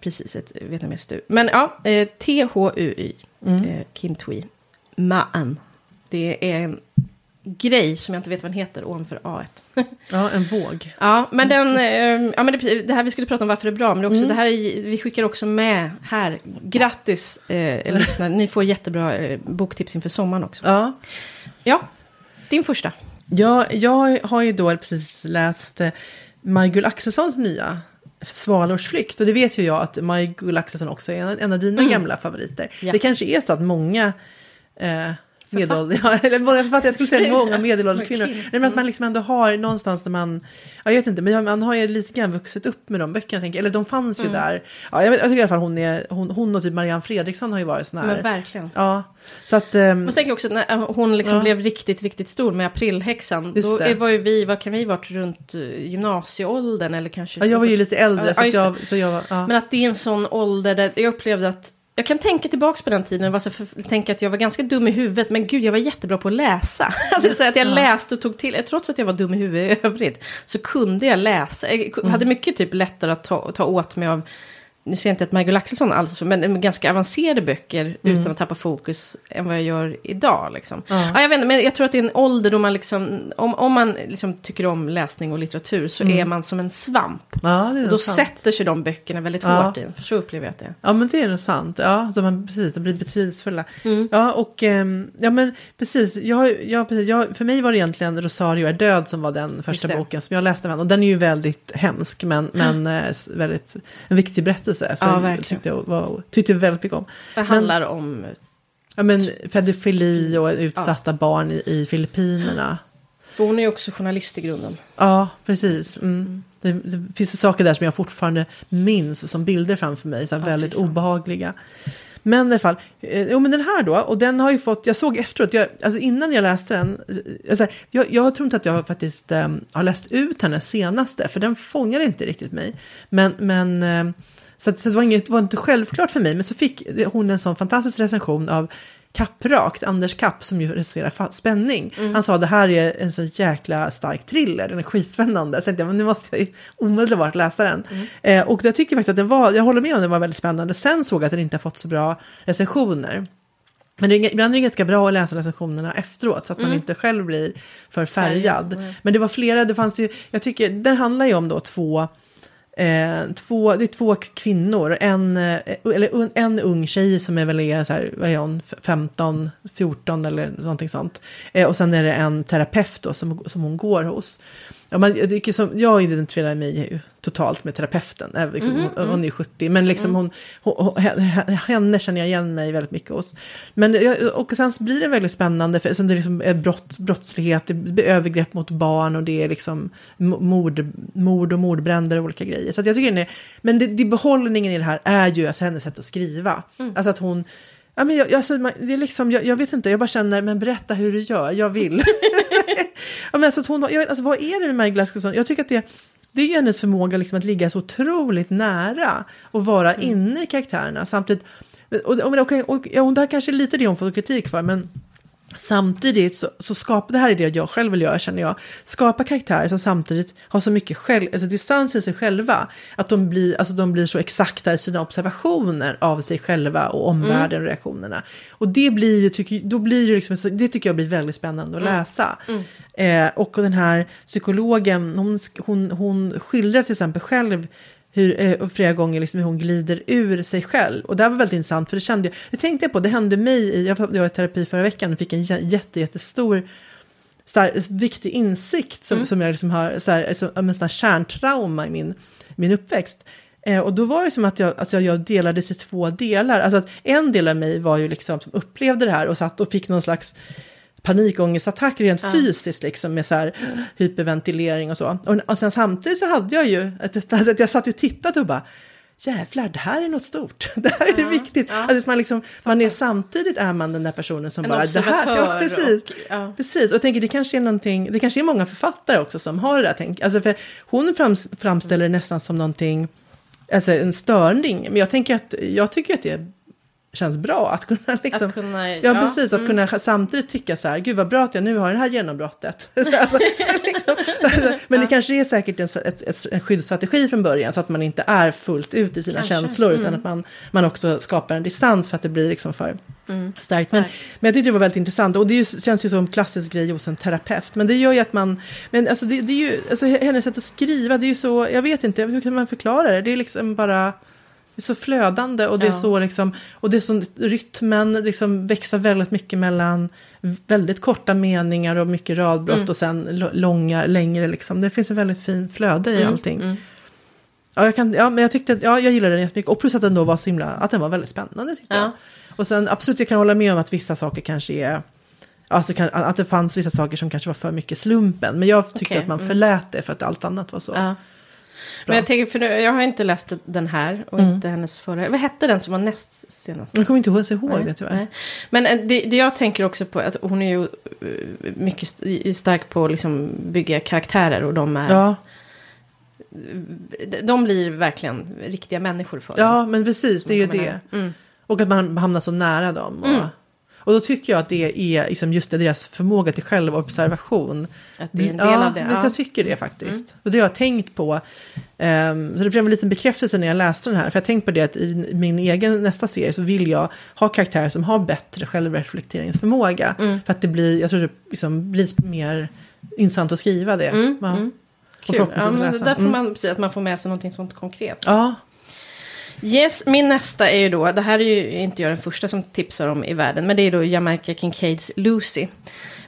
[SPEAKER 2] precis, ett vietnamesiskt U. Men ja, eh, T-H-U-Y, mm. eh, Kim Thuy, Maan. Det är en grej som jag inte vet vad den heter ovanför A1.
[SPEAKER 1] ja, en våg.
[SPEAKER 2] Ja, men, den, eh, ja, men det, det, här vi skulle prata om varför det är bra, men också, mm. det här är, vi skickar också med här, grattis eh, lyssnare, ni får jättebra eh, boktips inför sommaren också.
[SPEAKER 1] Ja.
[SPEAKER 2] Ja, din första.
[SPEAKER 1] Ja, jag har ju då precis läst eh, Maj-Gull Axelssons nya Svalors flykt. Och det vet ju jag att Maj-Gull Axelsson också är en, en av dina mm. gamla favoriter. Ja. Det kanske är så att många eh, medelålders, ja, eller många författare, jag skulle säga många medelålders kvinnor. Nej, men att man liksom ändå har någonstans där man, jag vet inte, men man har ju lite grann vuxit upp med de böckerna, tänker, eller de fanns ju mm. där. Ja, jag, jag tycker i alla fall hon är, hon, hon och typ Marianne Fredriksson har ju varit sådana
[SPEAKER 2] här. Men verkligen.
[SPEAKER 1] Ja, så att. Um,
[SPEAKER 2] och tänker också när hon liksom ja. blev riktigt, riktigt stor med aprilhäxan. Just då det. var ju vi, vad kan vi varit runt eh, gymnasieåldern eller kanske.
[SPEAKER 1] Ja, jag var ju lite äldre. Så, jag, så jag var.
[SPEAKER 2] Men att det är en sån ålder där jag upplevde att jag kan tänka tillbaka på den tiden och tänka att jag var ganska dum i huvudet. Men gud, jag var jättebra på att läsa. Alltså så att jag läste och tog till. Trots att jag var dum i huvudet i övrigt. Så kunde jag läsa. Jag hade mm. mycket typ lättare att ta, ta åt mig av nu ser jag inte att Michael Axelsson alls, men ganska avancerade böcker mm. utan att tappa fokus än vad jag gör idag. Liksom. Mm. Ja, jag, vet inte, men jag tror att det är en ålder då man liksom, om, om man liksom tycker om läsning och litteratur så mm. är man som en svamp.
[SPEAKER 1] Ja,
[SPEAKER 2] och då sant. sätter sig de böckerna väldigt ja. hårt i för så upplever jag att det är.
[SPEAKER 1] Ja, men det är nog sant. Ja, så man, precis, de blir betydelsefulla. Mm. Ja, och um, ja, men precis, jag, jag, precis jag, för mig var det egentligen Rosario är död som var den första boken som jag läste. Och den är ju väldigt hemsk, men, men äh, väldigt, en viktig berättelse berättelse. Som ja, jag tyckte, var, tyckte väldigt mycket om.
[SPEAKER 2] Det handlar men, om...
[SPEAKER 1] Ja, men pedofili och utsatta ja. barn i, i Filippinerna.
[SPEAKER 2] För hon är ju också journalist i grunden.
[SPEAKER 1] Ja, precis. Mm. Det, det, finns saker där som jag fortfarande minns som bilder framför mig, så ja, väldigt obehagliga. Men i alla fall, eh, jo men den här då, och den har ju fått, jag såg efteråt, jag, alltså innan jag läste den, alltså, jag, jag tror inte att jag faktiskt eh, har läst ut hennes senaste, för den fångade inte riktigt mig. Men, men eh, så, så det var, inget, var inte självklart för mig. Men så fick hon en sån fantastisk recension av Kapprakt, Anders Kapp, som ju recenserar spänning. Mm. Han sa det här är en så jäkla stark thriller, den är skitspännande. Så jag, men nu måste jag ju omedelbart läsa den. Mm. Eh, och jag tycker faktiskt att den var, jag håller med om den var väldigt spännande. Sen såg jag att den inte har fått så bra recensioner. Men det är, ibland är det ganska bra att läsa recensionerna efteråt så att mm. man inte själv blir för färgad. Men det var flera, det fanns ju, jag tycker, den handlar ju om då två Eh, två, det är två kvinnor, en, eh, eller en ung tjej som är väl är, så här, vad är hon, 15, 14 eller någonting sånt. Eh, och sen är det en terapeut då som, som hon går hos. Ja, man, jag, som, jag identifierar mig totalt med terapeuten. Äh, liksom, mm, hon, hon, är 70, men liksom mm. hon, hon, henne känner jag igen mig väldigt mycket hos. Men, och sen blir det väldigt spännande, för som det liksom är brott, brottslighet, det blir övergrepp mot barn och det är liksom mord, mord och mordbränder och olika grejer. Så jag tycker det, men det, det, behållningen i det här är ju alltså hennes sätt att skriva. Mm. Alltså att hon Ja, men jag, alltså, det är liksom, jag, jag, vet inte, jag bara känner, men berätta hur du gör, jag vill. ja, men alltså, hon, jag vet, alltså, vad är det med Maj Glasgowson? Jag tycker att det, det är hennes förmåga liksom, att ligga så otroligt nära och vara mm. inne i karaktärerna. Samtidigt, och, och, och, och, och det här kanske är lite det hon får kritik för, men Samtidigt så, så skapar, det här är det jag själv vill göra känner jag, skapa karaktärer som samtidigt har så mycket själv, alltså distans i sig själva, att de blir, alltså de blir så exakta i sina observationer av sig själva och omvärlden mm. och reaktionerna. Och det blir ju, tycker, då blir det liksom, det tycker jag blir väldigt spännande att mm. läsa. Mm. Eh, och den här psykologen, hon, hon, hon skildrar till exempel själv hur, eh, flera gånger liksom hur hon glider ur sig själv. Och det här var väldigt intressant för det kände jag, det tänkte jag på, det hände mig i, jag var i terapi förra veckan och fick en jätte, jättestor star, viktig insikt som, mm. som jag liksom har, så här, som, en sån här kärntrauma i min, min uppväxt. Eh, och då var det som att jag, alltså jag delades i två delar. Alltså att en del av mig var ju liksom som upplevde det här och satt och fick någon slags panikångestattack rent ja. fysiskt liksom med så här hyperventilering och så. Och, och sen samtidigt så hade jag ju, att, att jag satt och tittade och bara, jävlar, det här är något stort. Det här är ja, viktigt. Ja. Alltså, man, liksom, man är samtidigt är man den där personen som
[SPEAKER 2] en
[SPEAKER 1] bara, det här, ja, precis.
[SPEAKER 2] Och, ja.
[SPEAKER 1] precis. Och jag tänker, det kanske är någonting, det kanske är många författare också som har det där tänk. Alltså, för hon framställer det nästan som någonting, alltså en störning. Men jag tänker att, jag tycker att det är känns bra. Att kunna liksom,
[SPEAKER 2] att kunna,
[SPEAKER 1] ja, ja, precis, att mm. kunna samtidigt tycka så här, gud vad bra att jag nu har det här genombrottet. alltså, liksom, men det kanske är säkert en, ett, ett, en skyddsstrategi från början, så att man inte är fullt ut i sina kanske. känslor, utan mm. att man, man också skapar en distans för att det blir liksom för mm. starkt. Men, men jag tyckte det var väldigt intressant, och det ju, känns ju som en klassisk grej hos en terapeut. Men det gör ju att man, men alltså det, det är ju, alltså hennes sätt att skriva, det är ju så, jag vet inte, hur kan man förklara det? Det är liksom bara det är så flödande och det är så liksom, och det är så rytmen liksom växlar väldigt mycket mellan väldigt korta meningar och mycket radbrott mm. och sen långa, längre liksom. Det finns en väldigt fin flöde i mm. allting. Mm. Ja, jag kan, ja, men jag tyckte, ja, jag gillade den jättemycket. Och plus att den då var så himla, att den var väldigt spännande tyckte ja. jag. Och sen absolut, jag kan hålla med om att vissa saker kanske är, alltså kan, att det fanns vissa saker som kanske var för mycket slumpen. Men jag tyckte okay. att man mm. förlät det för att allt annat var så.
[SPEAKER 2] Ja. Men jag tänker, för jag har inte läst den här och mm. inte hennes förra. Vad hette den som var näst senast?
[SPEAKER 1] Jag kommer inte ihåg, ihåg det tyvärr. Nej.
[SPEAKER 2] Men eh, det, det, jag tänker också på att hon är ju eh, mycket stark på att liksom bygga karaktärer och de är... Ja. De blir verkligen riktiga människor för
[SPEAKER 1] Ja, men precis, det är ju det. Mm. Och att man hamnar så nära dem. Och... Mm. Och då tycker jag att det är liksom just det, deras förmåga till självobservation.
[SPEAKER 2] Att det är en del
[SPEAKER 1] ja,
[SPEAKER 2] av det.
[SPEAKER 1] Ja. Jag tycker det faktiskt. Mm. Och det har jag tänkt på. Um, så det blev en liten bekräftelse när jag läste den här. För jag har tänkt på det att i min egen nästa serie så vill jag ha karaktärer som har bättre självreflekteringsförmåga. Mm. För att det blir, jag tror det liksom blir mer intressant att skriva det.
[SPEAKER 2] Mm. Ja. Mm. Kul. Ja, men där får mm. man, precis, att man får med sig någonting sånt konkret.
[SPEAKER 1] Ja,
[SPEAKER 2] Yes, min nästa är ju då, det här är ju inte jag den första som tipsar om i världen, men det är då Jamaica Kincaids Lucy.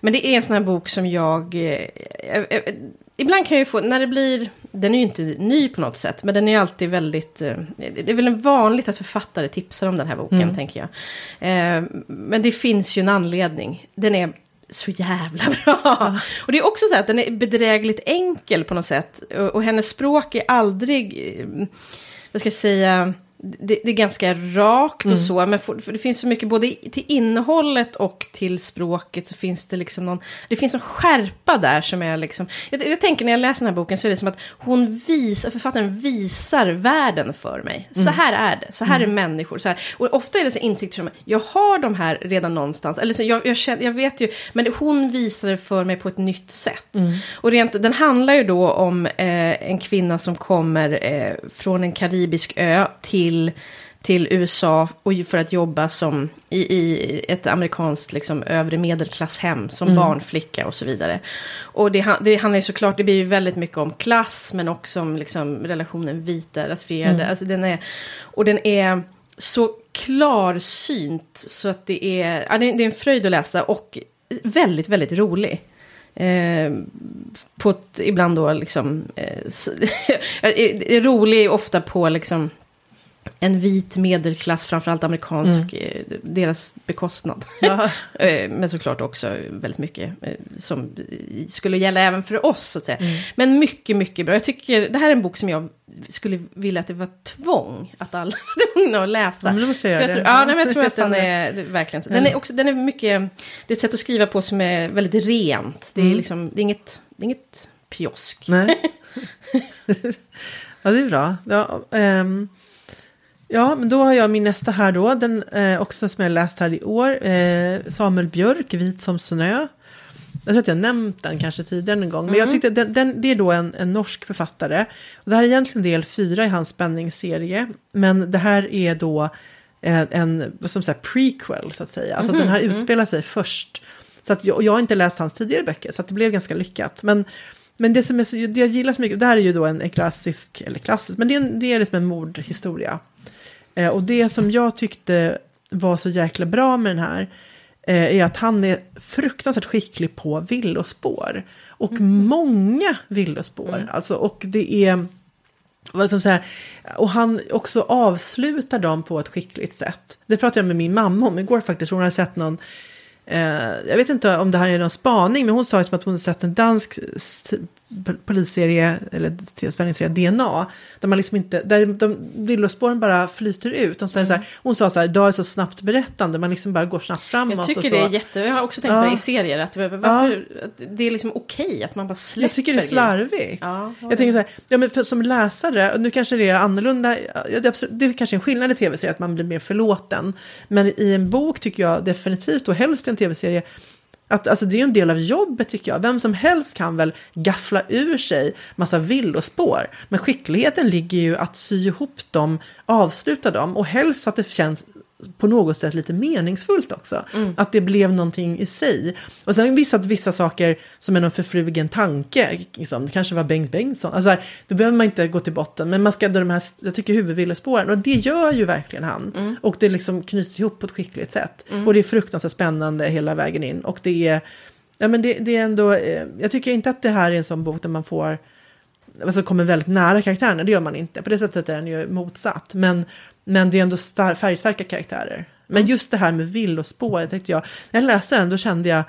[SPEAKER 2] Men det är en sån här bok som jag, eh, eh, eh, ibland kan jag ju få, när det blir, den är ju inte ny på något sätt, men den är ju alltid väldigt, eh, det är väl vanligt att författare tipsar om den här boken, mm. tänker jag. Eh, men det finns ju en anledning, den är så jävla bra. Och det är också så att den är bedrägligt enkel på något sätt. Och, och hennes språk är aldrig jag vad ska jag säga, det, det, är ganska rakt och mm. så, men för, det finns så mycket både till innehållet och till språket så finns det liksom någon, det finns en skärpa där som är liksom, jag, jag tänker när jag läser den här boken så är det som att hon visar, författaren visar världen för mig. Mm. Så här är det, så här mm. är människor, så här. Och ofta är det så insikter som, jag har de här redan någonstans, eller så jag, jag, känner, jag vet ju, men det, hon visar det för mig på ett nytt sätt. Mm. Och rent, den handlar ju då om eh, en kvinna som kommer eh, från en karibisk ö till till, till USA och för att jobba som i, i ett amerikanskt liksom, övre medelklasshem som mm. barnflicka och så vidare. Och det, det handlar ju såklart, det blir ju väldigt mycket om klass men också om liksom, relationen vita, rasifierade. Mm. Alltså, den är, och den är så klarsynt så att det är, ja, det är en fröjd att läsa och väldigt, väldigt rolig. Eh, på ett, ibland då liksom, eh, rolig ofta på liksom en vit medelklass, framförallt amerikansk, mm. Eh, deras bekostnad. Eh, men såklart också väldigt mycket eh, som skulle gälla även för oss, så att säga. Mm. Men mycket, mycket bra. Jag tycker, det här är en bok som jag skulle vilja att det var tvång, att alla var tvungna att läsa.
[SPEAKER 1] Ja, men då måste jag, jag
[SPEAKER 2] tror, ja, nej, men jag tror att den är, verkligen så. Den är också, den är mycket, det är ett sätt att skriva på som är väldigt rent. Det är mm. liksom, det är inget, det är inget pjosk.
[SPEAKER 1] Nej. ja, det är bra. Ja, um... Ja, men då har jag min nästa här då, den eh, också som jag läst här i år. Eh, Samuel Björk, Vit som snö. Jag tror att jag nämnt den kanske tidigare en gång. Men mm. jag tyckte den, den, det är då en, en norsk författare. Och det här är egentligen del fyra i hans spänningsserie. Men det här är då en, en som säger, prequel så att säga. Alltså mm. den här mm. utspelar sig först. Så att jag, jag har inte läst hans tidigare böcker, så att det blev ganska lyckat. Men, men det som är så, det jag gillar så mycket, det här är ju då en, en klassisk, eller klassisk, men det är, en, det är liksom en mordhistoria. Eh, och det som jag tyckte var så jäkla bra med den här eh, är att han är fruktansvärt skicklig på villospår. Och mm. många villospår. Mm. Alltså, och det är... Vad som säger, och han också avslutar dem på ett skickligt sätt. Det pratade jag med min mamma om igår faktiskt. Hon hade sett någon Eh, jag vet inte om det här är någon spaning, men hon sa som att hon sett en dansk polisserie, eller spänningsserie DNA, där man liksom inte, där de villospåren bara flyter ut. De säger mm. så här, hon sa så här, idag är så snabbt berättande, man liksom bara går snabbt framåt.
[SPEAKER 2] Jag tycker det är jätte, jag har också tänkt ja. på det i serier, att, varför, ja. det är liksom okej att man bara släpper
[SPEAKER 1] Jag tycker det är slarvigt. Ja, jag tänker så här, ja, men för, som läsare, och nu kanske det är annorlunda, det, det är kanske en skillnad i tv-serier, att man blir mer förlåten. Men i en bok tycker jag definitivt, och helst i en tv-serie, att, alltså det är en del av jobbet tycker jag. Vem som helst kan väl gaffla ur sig massa villospår. Men skickligheten ligger ju att sy ihop dem, avsluta dem och helst att det känns på något sätt lite meningsfullt också. Mm. Att det blev någonting i sig. Och sen vissa, vissa saker som är någon förflugen tanke. Liksom, det kanske var Bengt Bengtsson. Alltså här, då behöver man inte gå till botten. Men man ska de här, jag tycker huvudvillespåren. Och det gör ju verkligen han. Mm. Och det liksom knyts ihop på ett skickligt sätt. Mm. Och det är fruktansvärt spännande hela vägen in. Och det är, ja men det, det är ändå, eh, jag tycker inte att det här är en sån bok där man får alltså kommer väldigt nära karaktärerna, det gör man inte. På det sättet är den ju motsatt. Men men det är ändå star- färgstarka karaktärer. Men just det här med villospår, tyckte jag, när jag läste den då kände jag,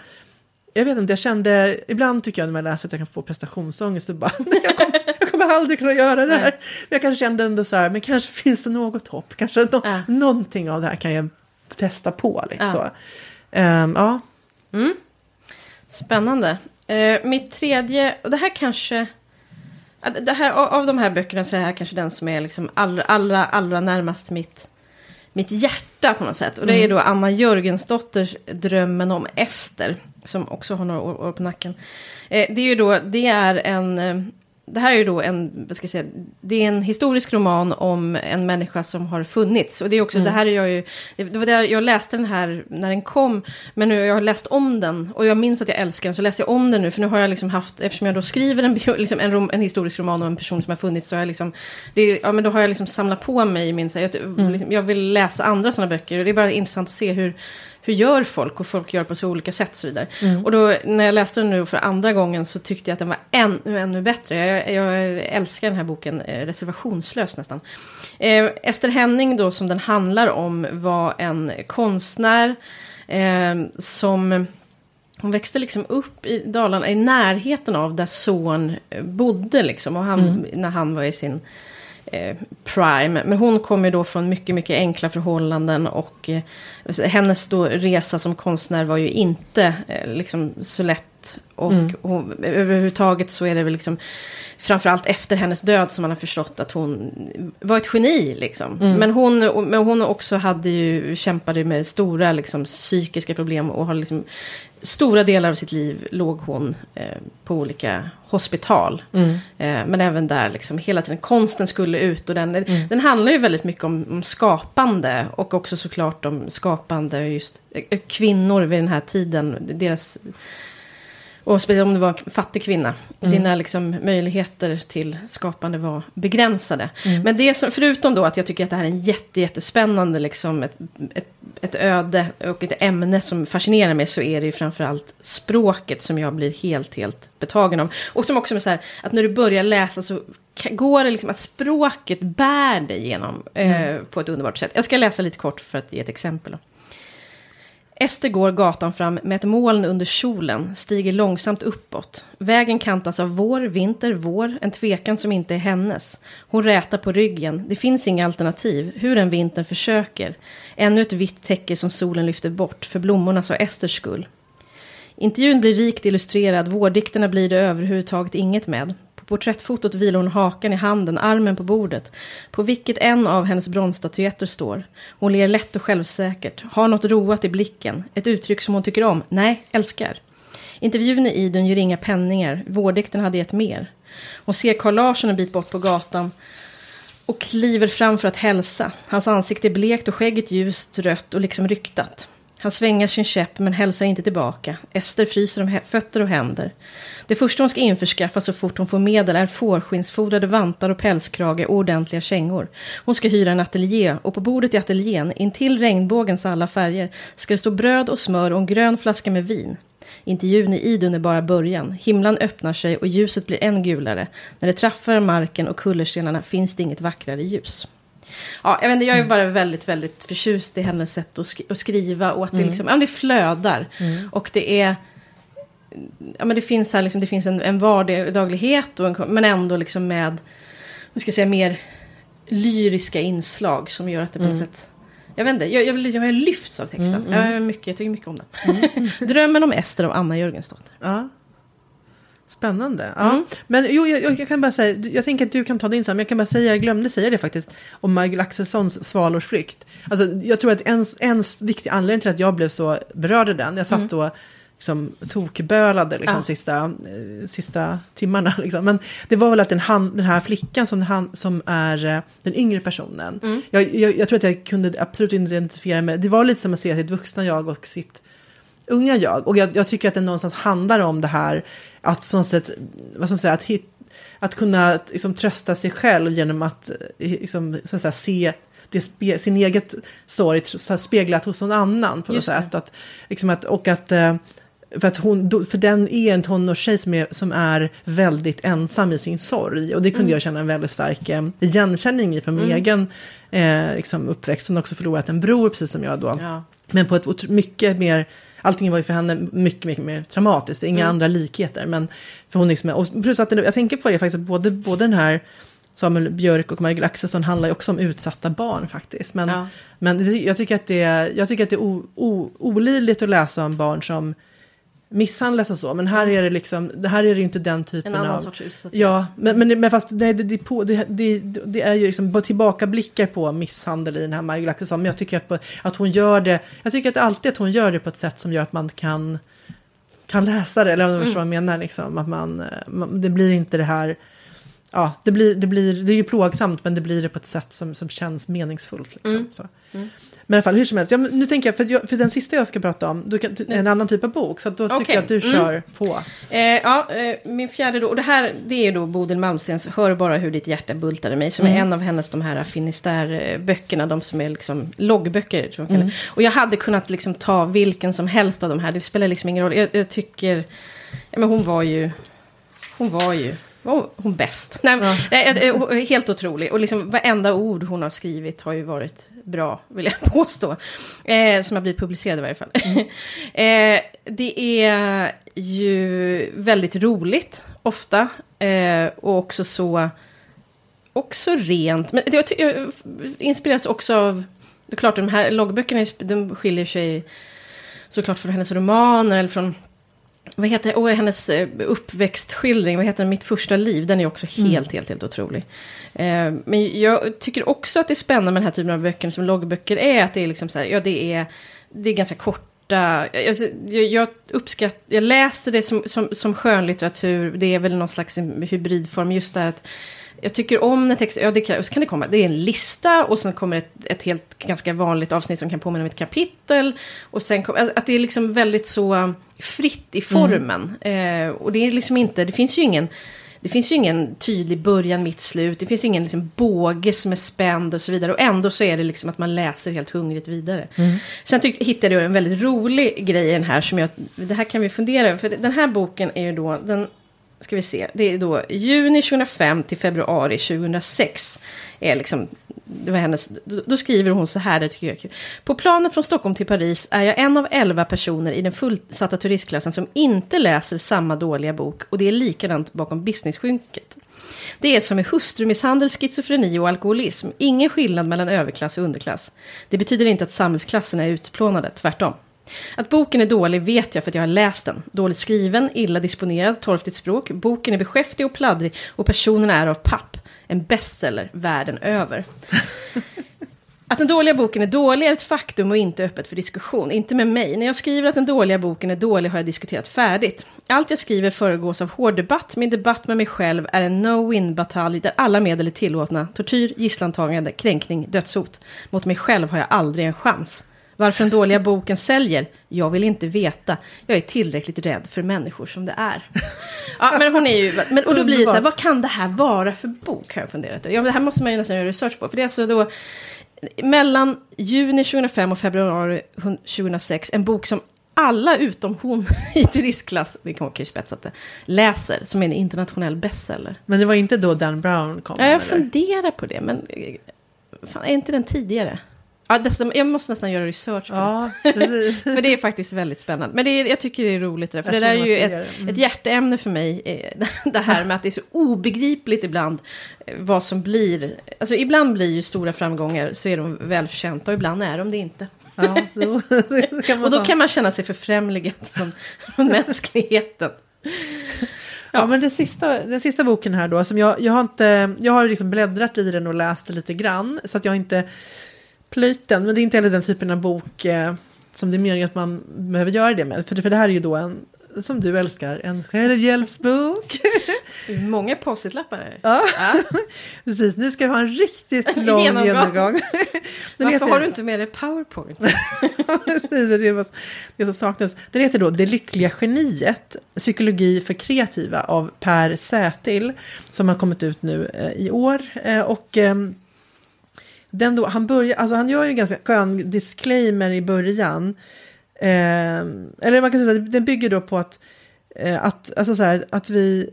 [SPEAKER 1] jag vet inte, jag kände, ibland tycker jag när man läser att jag kan få prestationsångest och bara, jag, kommer, jag kommer aldrig kunna göra det här. Nej. Men jag kanske kände ändå så här, men kanske finns det något hopp, kanske no, ja. någonting av det här kan jag testa på. Liksom. Ja. Um, ja.
[SPEAKER 2] Mm. Spännande. Uh, mitt tredje, och det här kanske det här, av de här böckerna så är det här kanske den som är liksom allra, allra, allra närmast mitt, mitt hjärta på något sätt. Och det är mm. då Anna Jörgensdotters Drömmen om Ester. Som också har några år, år på nacken. Eh, det är ju då, det är en eh, det här är då en, vad ska jag säga, det är en historisk roman om en människa som har funnits. Och det är också, mm. det här är jag ju, det var det jag läste den här när den kom, men nu jag har läst om den och jag minns att jag älskar den, så läste jag om den nu, för nu har jag liksom haft, eftersom jag då skriver en, liksom en, rom, en historisk roman om en person som har funnits, så har jag liksom, det, ja men då har jag liksom samlat på mig min, så jag, mm. liksom, jag vill läsa andra sådana böcker, och det är bara intressant att se hur, hur gör folk? Och folk gör på så olika sätt och så vidare. Mm. Och då när jag läste den nu för andra gången så tyckte jag att den var ännu, ännu bättre. Jag, jag älskar den här boken eh, reservationslöst nästan. Eh, Ester Henning då som den handlar om var en konstnär eh, som hon växte liksom upp i Dalarna i närheten av där son bodde liksom. Och han, mm. när han var i sin Eh, prime. Men hon kommer då från mycket, mycket enkla förhållanden och eh, hennes då resa som konstnär var ju inte eh, liksom så lätt. Och mm. hon, överhuvudtaget så är det väl liksom framförallt efter hennes död som man har förstått att hon var ett geni. Liksom. Mm. Men, hon, men hon också hade ju, kämpade med stora liksom, psykiska problem och har liksom, stora delar av sitt liv låg hon eh, på olika hospital. Mm. Eh, men även där liksom hela tiden konsten skulle ut och den, mm. den handlar ju väldigt mycket om, om, skapande och också såklart om skapande just eh, kvinnor vid den här tiden. Deras och speciellt om det var en fattig kvinna. Mm. Dina liksom, möjligheter till skapande var begränsade. Mm. Men det som, förutom då att jag tycker att det här är en jätte, jättespännande, liksom, ett, ett, ett öde och ett ämne som fascinerar mig, så är det ju framförallt språket som jag blir helt, helt betagen av. Och som också är så här, att när du börjar läsa så går det liksom att språket bär dig igenom eh, mm. på ett underbart sätt. Jag ska läsa lite kort för att ge ett exempel. Då. Ester går gatan fram med ett moln under kjolen, stiger långsamt uppåt. Vägen kantas av vår, vinter, vår, en tvekan som inte är hennes. Hon rätar på ryggen, det finns inga alternativ, hur en vintern försöker. Ännu ett vitt täcke som solen lyfter bort, för blommornas och Esters skull. Intervjun blir rikt illustrerad, vårdikterna blir det överhuvudtaget inget med porträttfotot vilar hon hakan i handen, armen på bordet, på vilket en av hennes bronsstatyetter står. Hon ler lätt och självsäkert, har något roat i blicken, ett uttryck som hon tycker om, nej, älskar. Intervjun i Idun gör inga penningar, vårdikten hade gett mer. Hon ser Carl Larsson en bit bort på gatan och kliver fram för att hälsa. Hans ansikte är blekt och skägget ljust rött och liksom ryktat. Han svänger sin käpp men hälsar inte tillbaka. Ester fryser om fötter och händer. Det första hon ska införskaffa så fort hon får medel är fårskinnsfodrade vantar och pälskrage och ordentliga kängor. Hon ska hyra en ateljé och på bordet i ateljén, intill regnbågens alla färger, ska det stå bröd och smör och en grön flaska med vin. Intervjun i Idun är bara början. Himlen öppnar sig och ljuset blir än gulare. När det träffar marken och kullerstenarna finns det inget vackrare ljus. Ja, jag, vet inte, jag är bara väldigt, väldigt förtjust i hennes sätt att, sk att skriva och att det, mm. liksom, ja, det flödar. Mm. Och det är ja, men det finns, här, liksom, det finns en, en vardaglighet, och en, men ändå liksom med, vad ska jag säga, mer lyriska inslag som gör att det på något mm. sätt jag vet inte, jag, jag, jag, jag lyfts av texten. Mm, mm. Jag, mycket, jag tycker mycket om den. Mm. Drömmen om Ester av Anna Jörgensdotter.
[SPEAKER 1] Ja. Spännande. Ja. Mm. Men jo, jag, jag, kan bara säga, jag tänker att du kan ta din sen, men jag kan bara säga, jag glömde säga det faktiskt, om Michael Axelssons Svalors flykt. Alltså, jag tror att en, en viktig anledning till att jag blev så berörd i den, jag satt mm. då liksom tokbölade liksom, ja. sista, eh, sista timmarna. Liksom. Men det var väl att den, han, den här flickan som, han, som är eh, den yngre personen. Mm. Jag, jag, jag, tror att jag kunde absolut identifiera mig. Det var lite som att se sitt vuxna jag och sitt unga jag. Och jag, jag tycker att det någonstans handlar om det här att på något sätt, vad man säga, att, hit, att kunna liksom, trösta sig själv genom att, eh, liksom, så att säga, se det spe, sin eget sorg speglat hos någon annan på något sätt. Att, liksom att, och att för, att hon, för den är en tonårstjej som är, som är väldigt ensam i sin sorg. Och det kunde mm. jag känna en väldigt stark eh, igenkänning i från min mm. egen eh, liksom uppväxt. Hon har också förlorat en bror, precis som jag då. Ja. Men på ett mycket mer, allting var ju för henne mycket, mycket mer traumatiskt. Inga mm. andra likheter. Men för hon liksom, och plus att jag tänker på det faktiskt, både, både den här Samuel Björk och Michael Axelsson handlar ju också om utsatta barn faktiskt. Men, ja. men jag tycker att det, jag tycker att det är o, o, olidligt att läsa om barn som misshandlas och så. Men här är det liksom, det här är det inte den typen
[SPEAKER 2] av... En
[SPEAKER 1] annan
[SPEAKER 2] av, sorts utsatthet.
[SPEAKER 1] Ja, men, men, men fast nej, det, det, på, det, det, det, är ju liksom tillbakablickar på misshandel i den här Margot Axelsson. Men jag tycker att, att hon gör det, jag tycker att alltid att hon gör det på ett sätt som gör att man kan, kan läsa det. Eller om du förstår vad jag menar. Liksom, att man, man, det blir inte det här... Ja, det, blir, det, blir, det är ju plågsamt men det blir det på ett sätt som, som känns meningsfullt. Liksom, mm. så. Mm. Men i alla fall, hur som helst. Ja, nu tänker jag, för, jag, för den sista jag ska prata om, du kan, en annan typ av bok. Så då tycker okay. jag att du mm. kör på.
[SPEAKER 2] Eh, ja, eh, min fjärde då, och det här det är då Bodil Malmstens Hör bara hur ditt hjärta bultade mig. Som mm. är en av hennes de här Finisterre-böckerna, de som är liksom loggböcker. Tror jag mm. Och jag hade kunnat liksom ta vilken som helst av de här, det spelar liksom ingen roll. Jag, jag tycker, ja men hon var ju, hon var ju var hon bäst. Nej, ja. nej, helt otrolig. Och liksom varenda ord hon har skrivit har ju varit bra, vill jag påstå. Eh, som har blivit publicerade i varje fall. Mm. eh, det är ju väldigt roligt, ofta. Eh, och också så... Också rent. Men det, jag inspireras också av... Det är klart, de här loggböckerna de skiljer sig såklart från hennes romaner eller från vad heter oh, hennes eh, uppväxtskildring, vad heter den, Mitt första liv, den är också helt, mm. helt, helt otrolig. Eh, men jag tycker också att det är spännande med den här typen av böcker som loggböcker är, att det är liksom så här, ja det är, det är ganska korta, alltså, jag, jag uppskattar, jag läser det som, som, som skönlitteratur, det är väl någon slags hybridform, just det att jag tycker om när texten, ja det kan, så kan det komma, det är en lista och sen kommer ett, ett helt ganska vanligt avsnitt som kan påminna om ett kapitel. Och sen kom, att det är liksom väldigt så fritt i formen. Mm. Eh, och det är liksom inte, det finns ju ingen, det finns ju ingen tydlig början, mitt, slut. Det finns ingen liksom båge som är spänd och så vidare. Och ändå så är det liksom att man läser helt hungrigt vidare. Mm. Sen tyckte, hittade jag en väldigt rolig grej i den här som jag, det här kan vi fundera över. För den här boken är ju då, den ska vi se, det är då juni 2005 till februari 2006. Är liksom, det var hennes, då skriver hon så här, det tycker jag är kul. På planet från Stockholm till Paris är jag en av elva personer i den fullsatta turistklassen som inte läser samma dåliga bok och det är likadant bakom businessskynket. Det är som med hustrumisshandel, schizofreni och alkoholism. Ingen skillnad mellan överklass och underklass. Det betyder inte att samhällsklasserna är utplånade, tvärtom. Att boken är dålig vet jag för att jag har läst den. Dåligt skriven, illa disponerad, torftigt språk. Boken är beskäftig och pladdrig och personerna är av papp. En bestseller världen över. Att den dåliga boken är dålig är ett faktum och inte öppet för diskussion. Inte med mig. När jag skriver att den dåliga boken är dålig har jag diskuterat färdigt. Allt jag skriver föregås av hård debatt. Min debatt med mig själv är en no-win-batalj där alla medel är tillåtna. Tortyr, gisslantagande, kränkning, dödshot. Mot mig själv har jag aldrig en chans. Varför den dåliga boken säljer? Jag vill inte veta. Jag är tillräckligt rädd för människor som det är. Ja, men hon är ju... Men, och då blir det så här, vad kan det här vara för bok? Har jag funderat. Ja, det här måste man ju nästan göra research på. För det är alltså då mellan juni 2005 och februari 2006 en bok som alla utom hon i turistklass, det kan vara spetsat det, läser som en internationell bestseller.
[SPEAKER 1] Men det var inte då Dan Brown kom?
[SPEAKER 2] Ja, jag funderar på det, men fan, är inte den tidigare? Ja, nästan, jag måste nästan göra research på
[SPEAKER 1] ja, det.
[SPEAKER 2] för det är faktiskt väldigt spännande. Men det är, jag tycker det är roligt, där, för jag det där är ju ett, mm. ett hjärteämne för mig. Eh, det här med att det är så obegripligt ibland eh, vad som blir. Alltså ibland blir ju stora framgångar så är de välförtjänta och ibland är de det inte. Ja, då, och då kan man känna sig förfrämligad från, från mänskligheten.
[SPEAKER 1] Ja, men det sista, den sista boken här då, som jag, jag har inte, jag har liksom bläddrat i den och läst lite grann, så att jag inte plöjt den, men det är inte heller den typen av bok eh, som det är meningen att man behöver göra det med, för det, för det här är ju då en, som du älskar, en självhjälpsbok.
[SPEAKER 2] Många post-it-lappar
[SPEAKER 1] Ja, ja. precis. Nu ska vi ha en riktigt lång genomgång. genomgång.
[SPEAKER 2] Varför har du inte med dig powerpoint?
[SPEAKER 1] precis, det, är det som saknas. Den heter då Det lyckliga geniet, psykologi för kreativa av Per Sätil, som har kommit ut nu eh, i år. Eh, och eh, den då, han, börjar, alltså han gör ju en ganska skön disclaimer i början. Eh, eller man kan säga att den bygger då på att, eh, att, alltså så här, att vi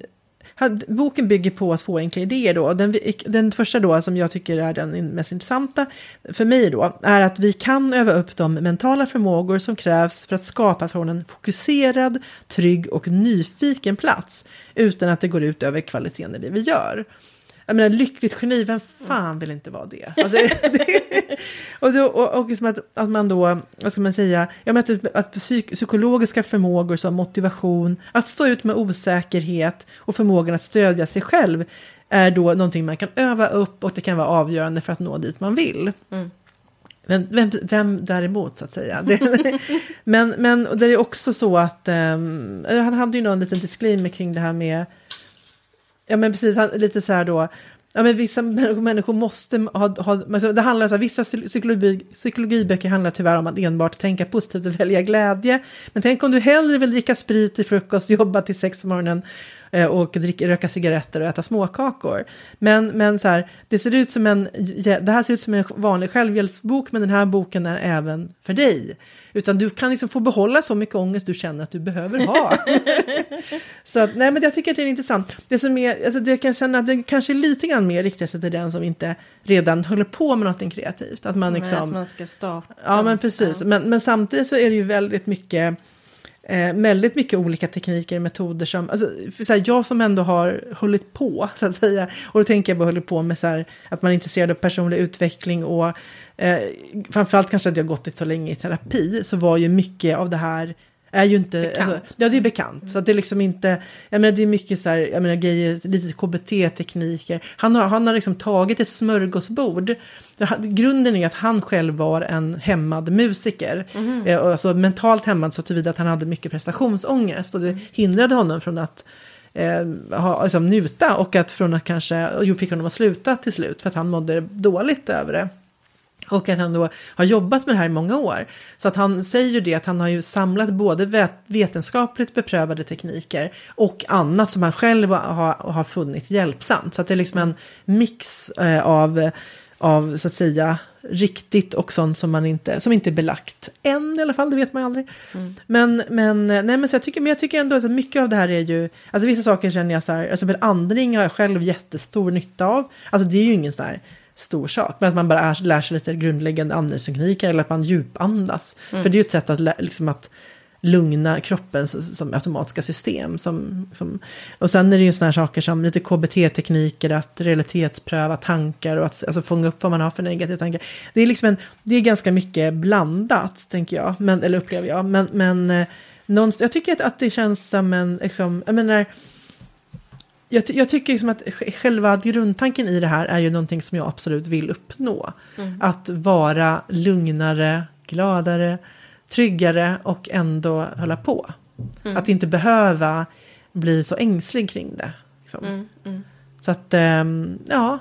[SPEAKER 1] Boken bygger på att få enkla idéer då. Den, den första då som jag tycker är den mest intressanta för mig då är att vi kan öva upp de mentala förmågor som krävs för att skapa från en fokuserad, trygg och nyfiken plats utan att det går ut över kvaliteten i det vi gör. Jag menar lyckligt geni, vem fan vill inte vara det? Alltså, det och då, och, och liksom att, att man då, vad ska man säga, jag menar att, att psyk, psykologiska förmågor som motivation, att stå ut med osäkerhet och förmågan att stödja sig själv är då någonting man kan öva upp och det kan vara avgörande för att nå dit man vill. Mm. Vem, vem, vem däremot så att säga. Det, men, men det är också så att um, han hade ju någon liten disclaimer kring det här med Ja men precis, lite så här då. Ja, men vissa människor måste ha, ha det handlar så här, vissa psykologi, psykologiböcker handlar tyvärr om att enbart tänka positivt och välja glädje. Men tänk om du hellre vill dricka sprit till frukost, jobba till sex på morgonen och dricka, röka cigaretter och äta småkakor. Men, men så här, det ser ut som en, det här ser ut som en vanlig självhjälpsbok, men den här boken är även för dig. Utan du kan liksom få behålla så mycket ångest du känner att du behöver ha. så att, nej men jag tycker att det är intressant. Det som är, alltså det kan känna att det kanske är lite grann mer riktat sig till den som inte redan håller på med något kreativt. Att man liksom... Nej,
[SPEAKER 2] att man ska starta.
[SPEAKER 1] Ja men precis. Ja. Men, men samtidigt så är det ju väldigt mycket eh, väldigt mycket olika tekniker, metoder som, alltså, så här, jag som ändå har hållit på, så att säga, och då tänker jag på hållit på med så här, att man är intresserad av personlig utveckling och eh, framförallt kanske att jag gått så länge i terapi, så var ju mycket av det här är ju inte...
[SPEAKER 2] Bekant. Alltså,
[SPEAKER 1] ja, det är bekant. Mm. Så det är liksom inte... Jag menar, det är mycket så här, jag menar, grejer, lite KBT-tekniker. Han har, han har liksom tagit ett smörgåsbord. Grunden är att han själv var en hämmad musiker. Mm. Eh, alltså mentalt hämmad så tillvida att han hade mycket prestationsångest. Och det hindrade honom från att eh, ha, liksom, njuta och att från att kanske, och fick honom att sluta till slut för att han mådde dåligt över det. Och att han då har jobbat med det här i många år. Så att han säger ju det att han har ju samlat både vetenskapligt beprövade tekniker och annat som han själv har, har funnit hjälpsamt. Så att det är liksom en mix eh, av, av så att säga riktigt och sånt som man inte, som inte är belagt. Än i alla fall, det vet man ju aldrig. Mm. Men, men, nej, men, så jag tycker, men jag tycker ändå att mycket av det här är ju, alltså vissa saker känner jag så här, alltså andning har jag själv jättestor nytta av. Alltså det är ju ingen sån här stor sak. Men att man bara är, lär sig lite grundläggande andningstekniker eller att man djupandas. Mm. För det är ju ett sätt att, liksom att lugna kroppens som automatiska system. Som, som, och sen är det ju sådana här saker som lite KBT-tekniker, att realitetspröva tankar och att alltså, fånga upp vad man har för negativa tankar. Det är, liksom en, det är ganska mycket blandat, tänker jag, men, eller upplever jag. Men, men eh, någonstans, jag tycker att, att det känns som en, liksom, jag menar, jag, jag, tycker liksom att själva grundtanken i det här är ju någonting som jag absolut vill uppnå. Mm. Att vara lugnare, gladare, tryggare och ändå hålla på. Mm. Att inte behöva bli så ängslig kring det. Liksom. Mm. mm. Så att, ähm, ja,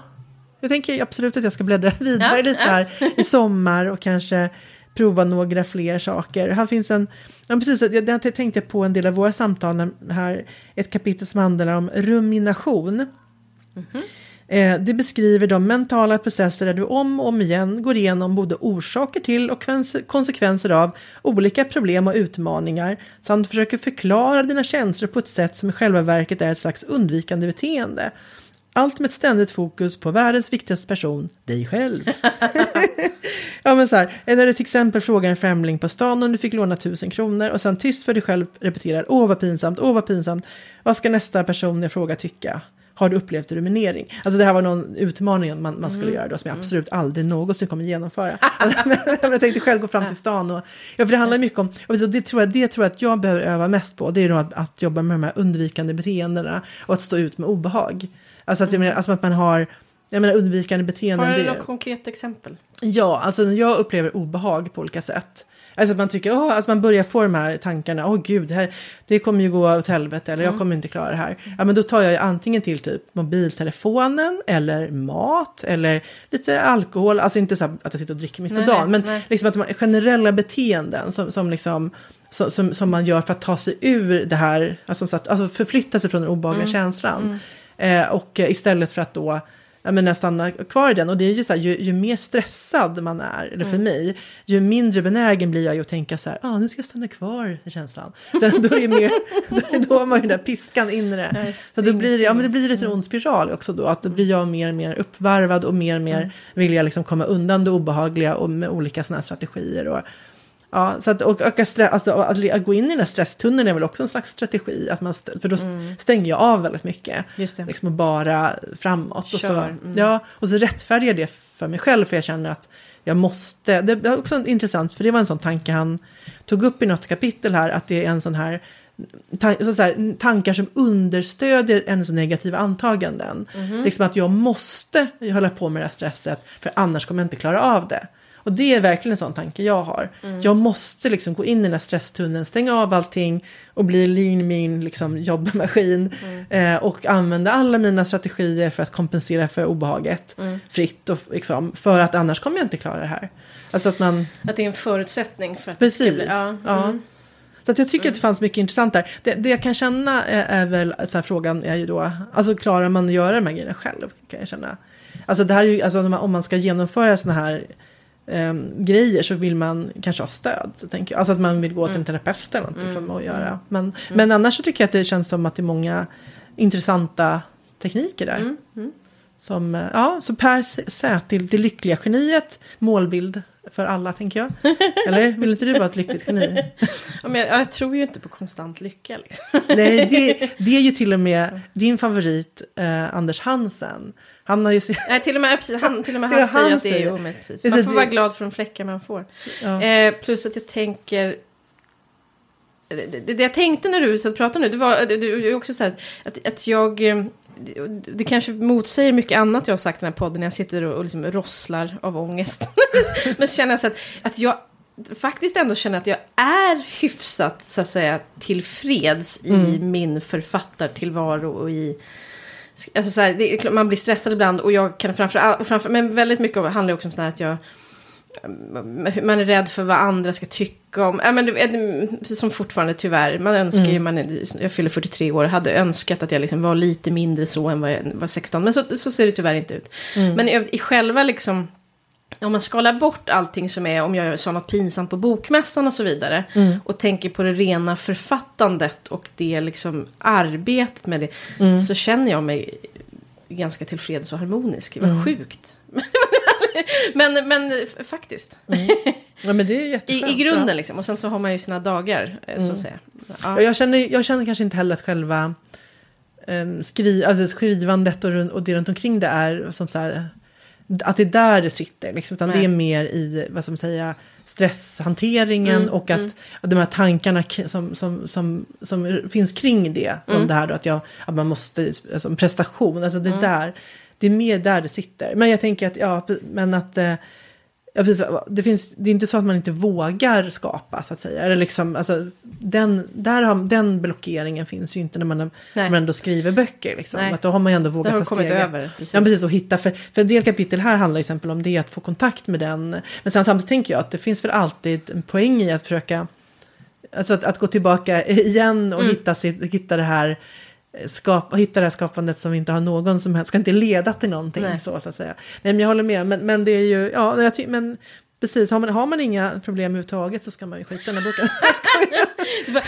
[SPEAKER 1] jag tänker absolut att jag ska bläddra vidare ja, lite ja. här i sommar och kanske prova några fler saker. Här finns en, ja precis, jag tänkte på en del av våra samtal här, ett kapitel som handlar om rumination. Mm -hmm. eh, det beskriver de mentala processer där du om och om igen går igenom både orsaker till och konsekvenser av olika problem och utmaningar samt försöker förklara dina känslor på ett sätt som i själva verket är ett slags undvikande beteende. Allt med ett ständigt fokus på världens viktigaste person, dig själv. Ja men så här, när du till exempel frågar en främling på stan om du fick låna tusen kronor och sen tyst för dig själv repeterar åh vad pinsamt, åh vad pinsamt, vad ska nästa person jag frågar tycka? Har du upplevt ruminering? Alltså det här var någon utmaning man, man skulle mm. göra då som jag absolut aldrig någonsin kommer genomföra. jag tänkte själv gå fram till stan och, ja för det handlar mycket om, och det tror jag, det tror jag att jag behöver öva mest på, det är då att, att jobba med de här undvikande beteendena och att stå ut med obehag. Alltså att, mm. alltså att man har jag menar undvikande beteenden.
[SPEAKER 2] Har du något konkret exempel?
[SPEAKER 1] Ja, alltså jag upplever obehag på olika sätt. Alltså att man tycker, oh, alltså man börjar få de här tankarna, åh oh, gud, det, här, det kommer ju gå åt helvete eller mm. jag kommer inte klara det här. Ja men då tar jag ju antingen till typ mobiltelefonen eller mat eller lite alkohol, alltså inte så att jag sitter och dricker mitt på dagen, men nej. liksom att man, generella beteenden som, som liksom som, som, man gör för att ta sig ur det här, alltså, alltså förflytta sig från den obehagliga mm. känslan. Mm. Eh, och istället för att då jag menar, stanna kvar i den. Och det är ju så här, ju, ju mer stressad man är, eller för mm. mig, ju mindre benägen blir jag ju att tänka så här, ah, nu ska jag stanna kvar i känslan. då, är det mer, då, då har man ju den där piskan inre. Så då blir det, ja, men det blir lite en ond spiral också då, att då blir jag mer och mer uppvarvad och mer och mer mm. vill jag liksom komma undan det obehagliga och med olika sådana här strategier. Och, Ja, så att, och, och stress, alltså, att, gå in i den här stresstunneln är väl också en slags strategi. Att man, för då mm. stänger jag av väldigt mycket. Just det. Liksom bara framåt. Och så, mm. ja, och så rättfärdigar det för mig själv. För jag känner att jag måste. Det är också intressant. För det var en sån tanke han tog upp i något kapitel här. Att det är en sån här så här, tankar som understödjer ens negativa antaganden. Mm. Liksom att jag måste hålla på med det här stresset för annars kommer jag inte klara av det. Och det är verkligen en sån tanke jag har. Mm. Jag måste liksom gå in i den här stresstunneln, stänga av allting och bli lean min liksom, jobbmaskin. Mm. Eh, och använda alla mina strategier för att kompensera för obehaget mm. fritt. Och, liksom, för att annars kommer jag inte klara det här. Alltså att man...
[SPEAKER 2] Att det är en förutsättning för att
[SPEAKER 1] Precis. det ska bli... Ja. ja. Mm. Så att jag tycker mm. att det fanns mycket intressant där. Det, det jag kan känna är, är väl, så här, frågan är ju då, alltså klarar man att göra de här grejerna själv? Kan jag känna. Alltså det här är ju, alltså om man ska genomföra sådana här um, grejer så vill man kanske ha stöd. Tänker jag. Alltså att man vill gå till en mm. terapeut eller någonting mm. som att göra. Mm. Men, mm. men annars så tycker jag att det känns som att det är många intressanta tekniker där. Mm. Som, eh, ja, så Per Sätil, det lyckliga geniet, målbild för alla tänker jag. Eller vill inte du vara ett lyckligt geni?
[SPEAKER 2] ja, men jag, jag, tror ju inte på konstant lycka. Liksom.
[SPEAKER 1] Nej, det, det, är ju till och med din favorit eh, Anders Hansen. Han har ju...
[SPEAKER 2] Nej, till och med, han, till och med han, säger att det är omöjligt. Precis. Man får vara glad för de fläckar man får. Ja. Eh, plus att jag tänker... Det, det, det jag tänkte när du satt och pratade nu, det var det, det, också så här att, att jag... Det kanske motsäger mycket annat jag har sagt i den här podden när jag sitter och, och liksom rosslar av ångest. Men så känner jag så att, att jag faktiskt ändå känner att jag är hyfsat så att säga tillfreds mm. i min författartillvaro och i Alltså så här, det, man blir stressad ibland och jag kan framförallt, framför, men väldigt mycket handlar också om sådär att jag man är rädd för vad andra ska tycka om. Ja, men det, som fortfarande tyvärr. Man önskar mm. ju, man, jag fyller 43 år, hade önskat att jag liksom var lite mindre så än vad jag var 16. Men så, så ser det tyvärr inte ut. Mm. Men i, i själva liksom om man skalar bort allting som är, om jag sa något pinsamt på bokmässan och så vidare. Mm. Och tänker på det rena författandet och det liksom arbetet med det. Mm. Så känner jag mig ganska tillfreds och harmonisk. Vad mm. sjukt. men, men faktiskt.
[SPEAKER 1] Mm. Ja, men det är jätteskönt.
[SPEAKER 2] I, I grunden liksom. Och sen så har man ju sina dagar. Så att mm. säga.
[SPEAKER 1] Ja. Jag, känner, jag känner kanske inte heller att själva um, skri, alltså skrivandet och, och det runt omkring det är som så här att det är där det sitter, liksom, utan Nej. det är mer i vad man säga, stresshanteringen mm, och att mm. de här tankarna som, som, som, som finns kring det. Mm. Om det här då, att, jag, att man måste, alltså prestation, alltså det, mm. där, det är mer där det sitter. Men jag tänker att, ja, men att eh, Ja, precis, det, finns, det är inte så att man inte vågar skapa, så att säga. Eller liksom, alltså, den, där har, den blockeringen finns ju inte när man, när man ändå skriver böcker. Liksom. Att då har man ju ändå vågat ta steget. Över, precis. Ja, precis. Och hitta, för, för en del kapitel här handlar till exempel om det, att få kontakt med den. Men sen samtidigt tänker jag att det finns väl alltid en poäng i att försöka, alltså att, att gå tillbaka igen och mm. hitta, sitt, hitta det här skapa, hitta det här skapandet som inte har någon som helst, ska inte leda till någonting Nej. så, så att säga. Nej men jag håller med, men, men det är ju, ja, jag ty, men Precis, har man, har man inga problem överhuvudtaget så ska man ju skita i den här boken.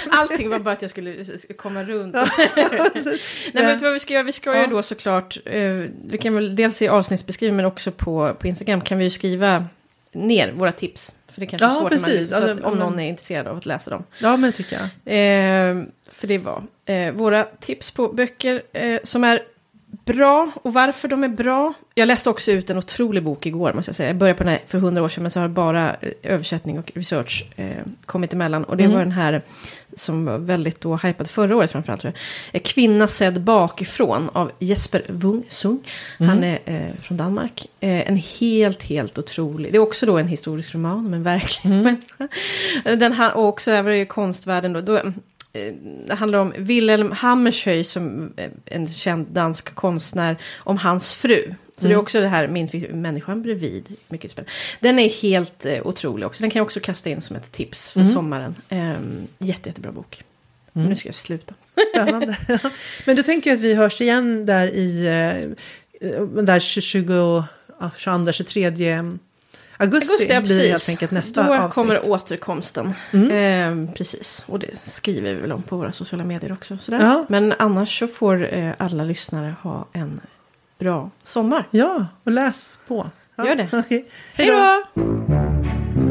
[SPEAKER 2] Allting var bara att jag skulle komma runt. Nej men vet du vad vi ska göra? Vi ska ja. ju då såklart, eh, vi kan väl dels i avsnittsbeskrivningen men också på, på Instagram kan vi ju skriva ner våra tips. För det kanske är
[SPEAKER 1] Ja,
[SPEAKER 2] svårt
[SPEAKER 1] precis.
[SPEAKER 2] lyssnar, så
[SPEAKER 1] Ja,
[SPEAKER 2] att,
[SPEAKER 1] det-
[SPEAKER 2] om någon är intresserad av att läsa dem.
[SPEAKER 1] Ja, men tycker jag.
[SPEAKER 2] Eh, för det var eh, våra tips på böcker eh, som är bra och varför de är bra. Jag läste också ut en otrolig bok igår måste jag säga. Jag började på den här för hundra år sedan men så har bara eh, översättning och research eh, kommit emellan. Och det
[SPEAKER 1] Mm.
[SPEAKER 2] var den här som var väldigt då hypad förra året framförallt tror jag. Kvinna sedd bakifrån av Jesper Wung Sung. Han är eh, från Danmark. Eh, en helt, helt otrolig. Det är också då en historisk roman om en verklig människa. Eh, Den här, och också över i konstvärlden då. då det handlar om Wilhelm Hammershøi som eh, en känd dansk konstnär. Om hans fru. Så det är också det här min människan bredvid. Mycket spännande. Den är helt eh, otrolig också. Den kan jag också kasta in som ett tips för sommaren. Um, jätte, jättebra bok. Men Nu ska jag sluta.
[SPEAKER 1] Spännande. Men du tänker att vi hörs igen där i eh, där 20, ja, 22, 23 augusti.
[SPEAKER 2] Augusti, ja,
[SPEAKER 1] blir helt enkelt nästa
[SPEAKER 2] Då
[SPEAKER 1] avsnitt.
[SPEAKER 2] kommer återkomsten. Eh, precis, och det skriver vi väl om på våra sociala medier också. Sådär.
[SPEAKER 1] Ja.
[SPEAKER 2] Men annars så får eh, alla lyssnare ha en bra sommar.
[SPEAKER 1] Ja, och läs på. Ja,
[SPEAKER 2] Gör det.
[SPEAKER 1] okej.
[SPEAKER 2] Hej då!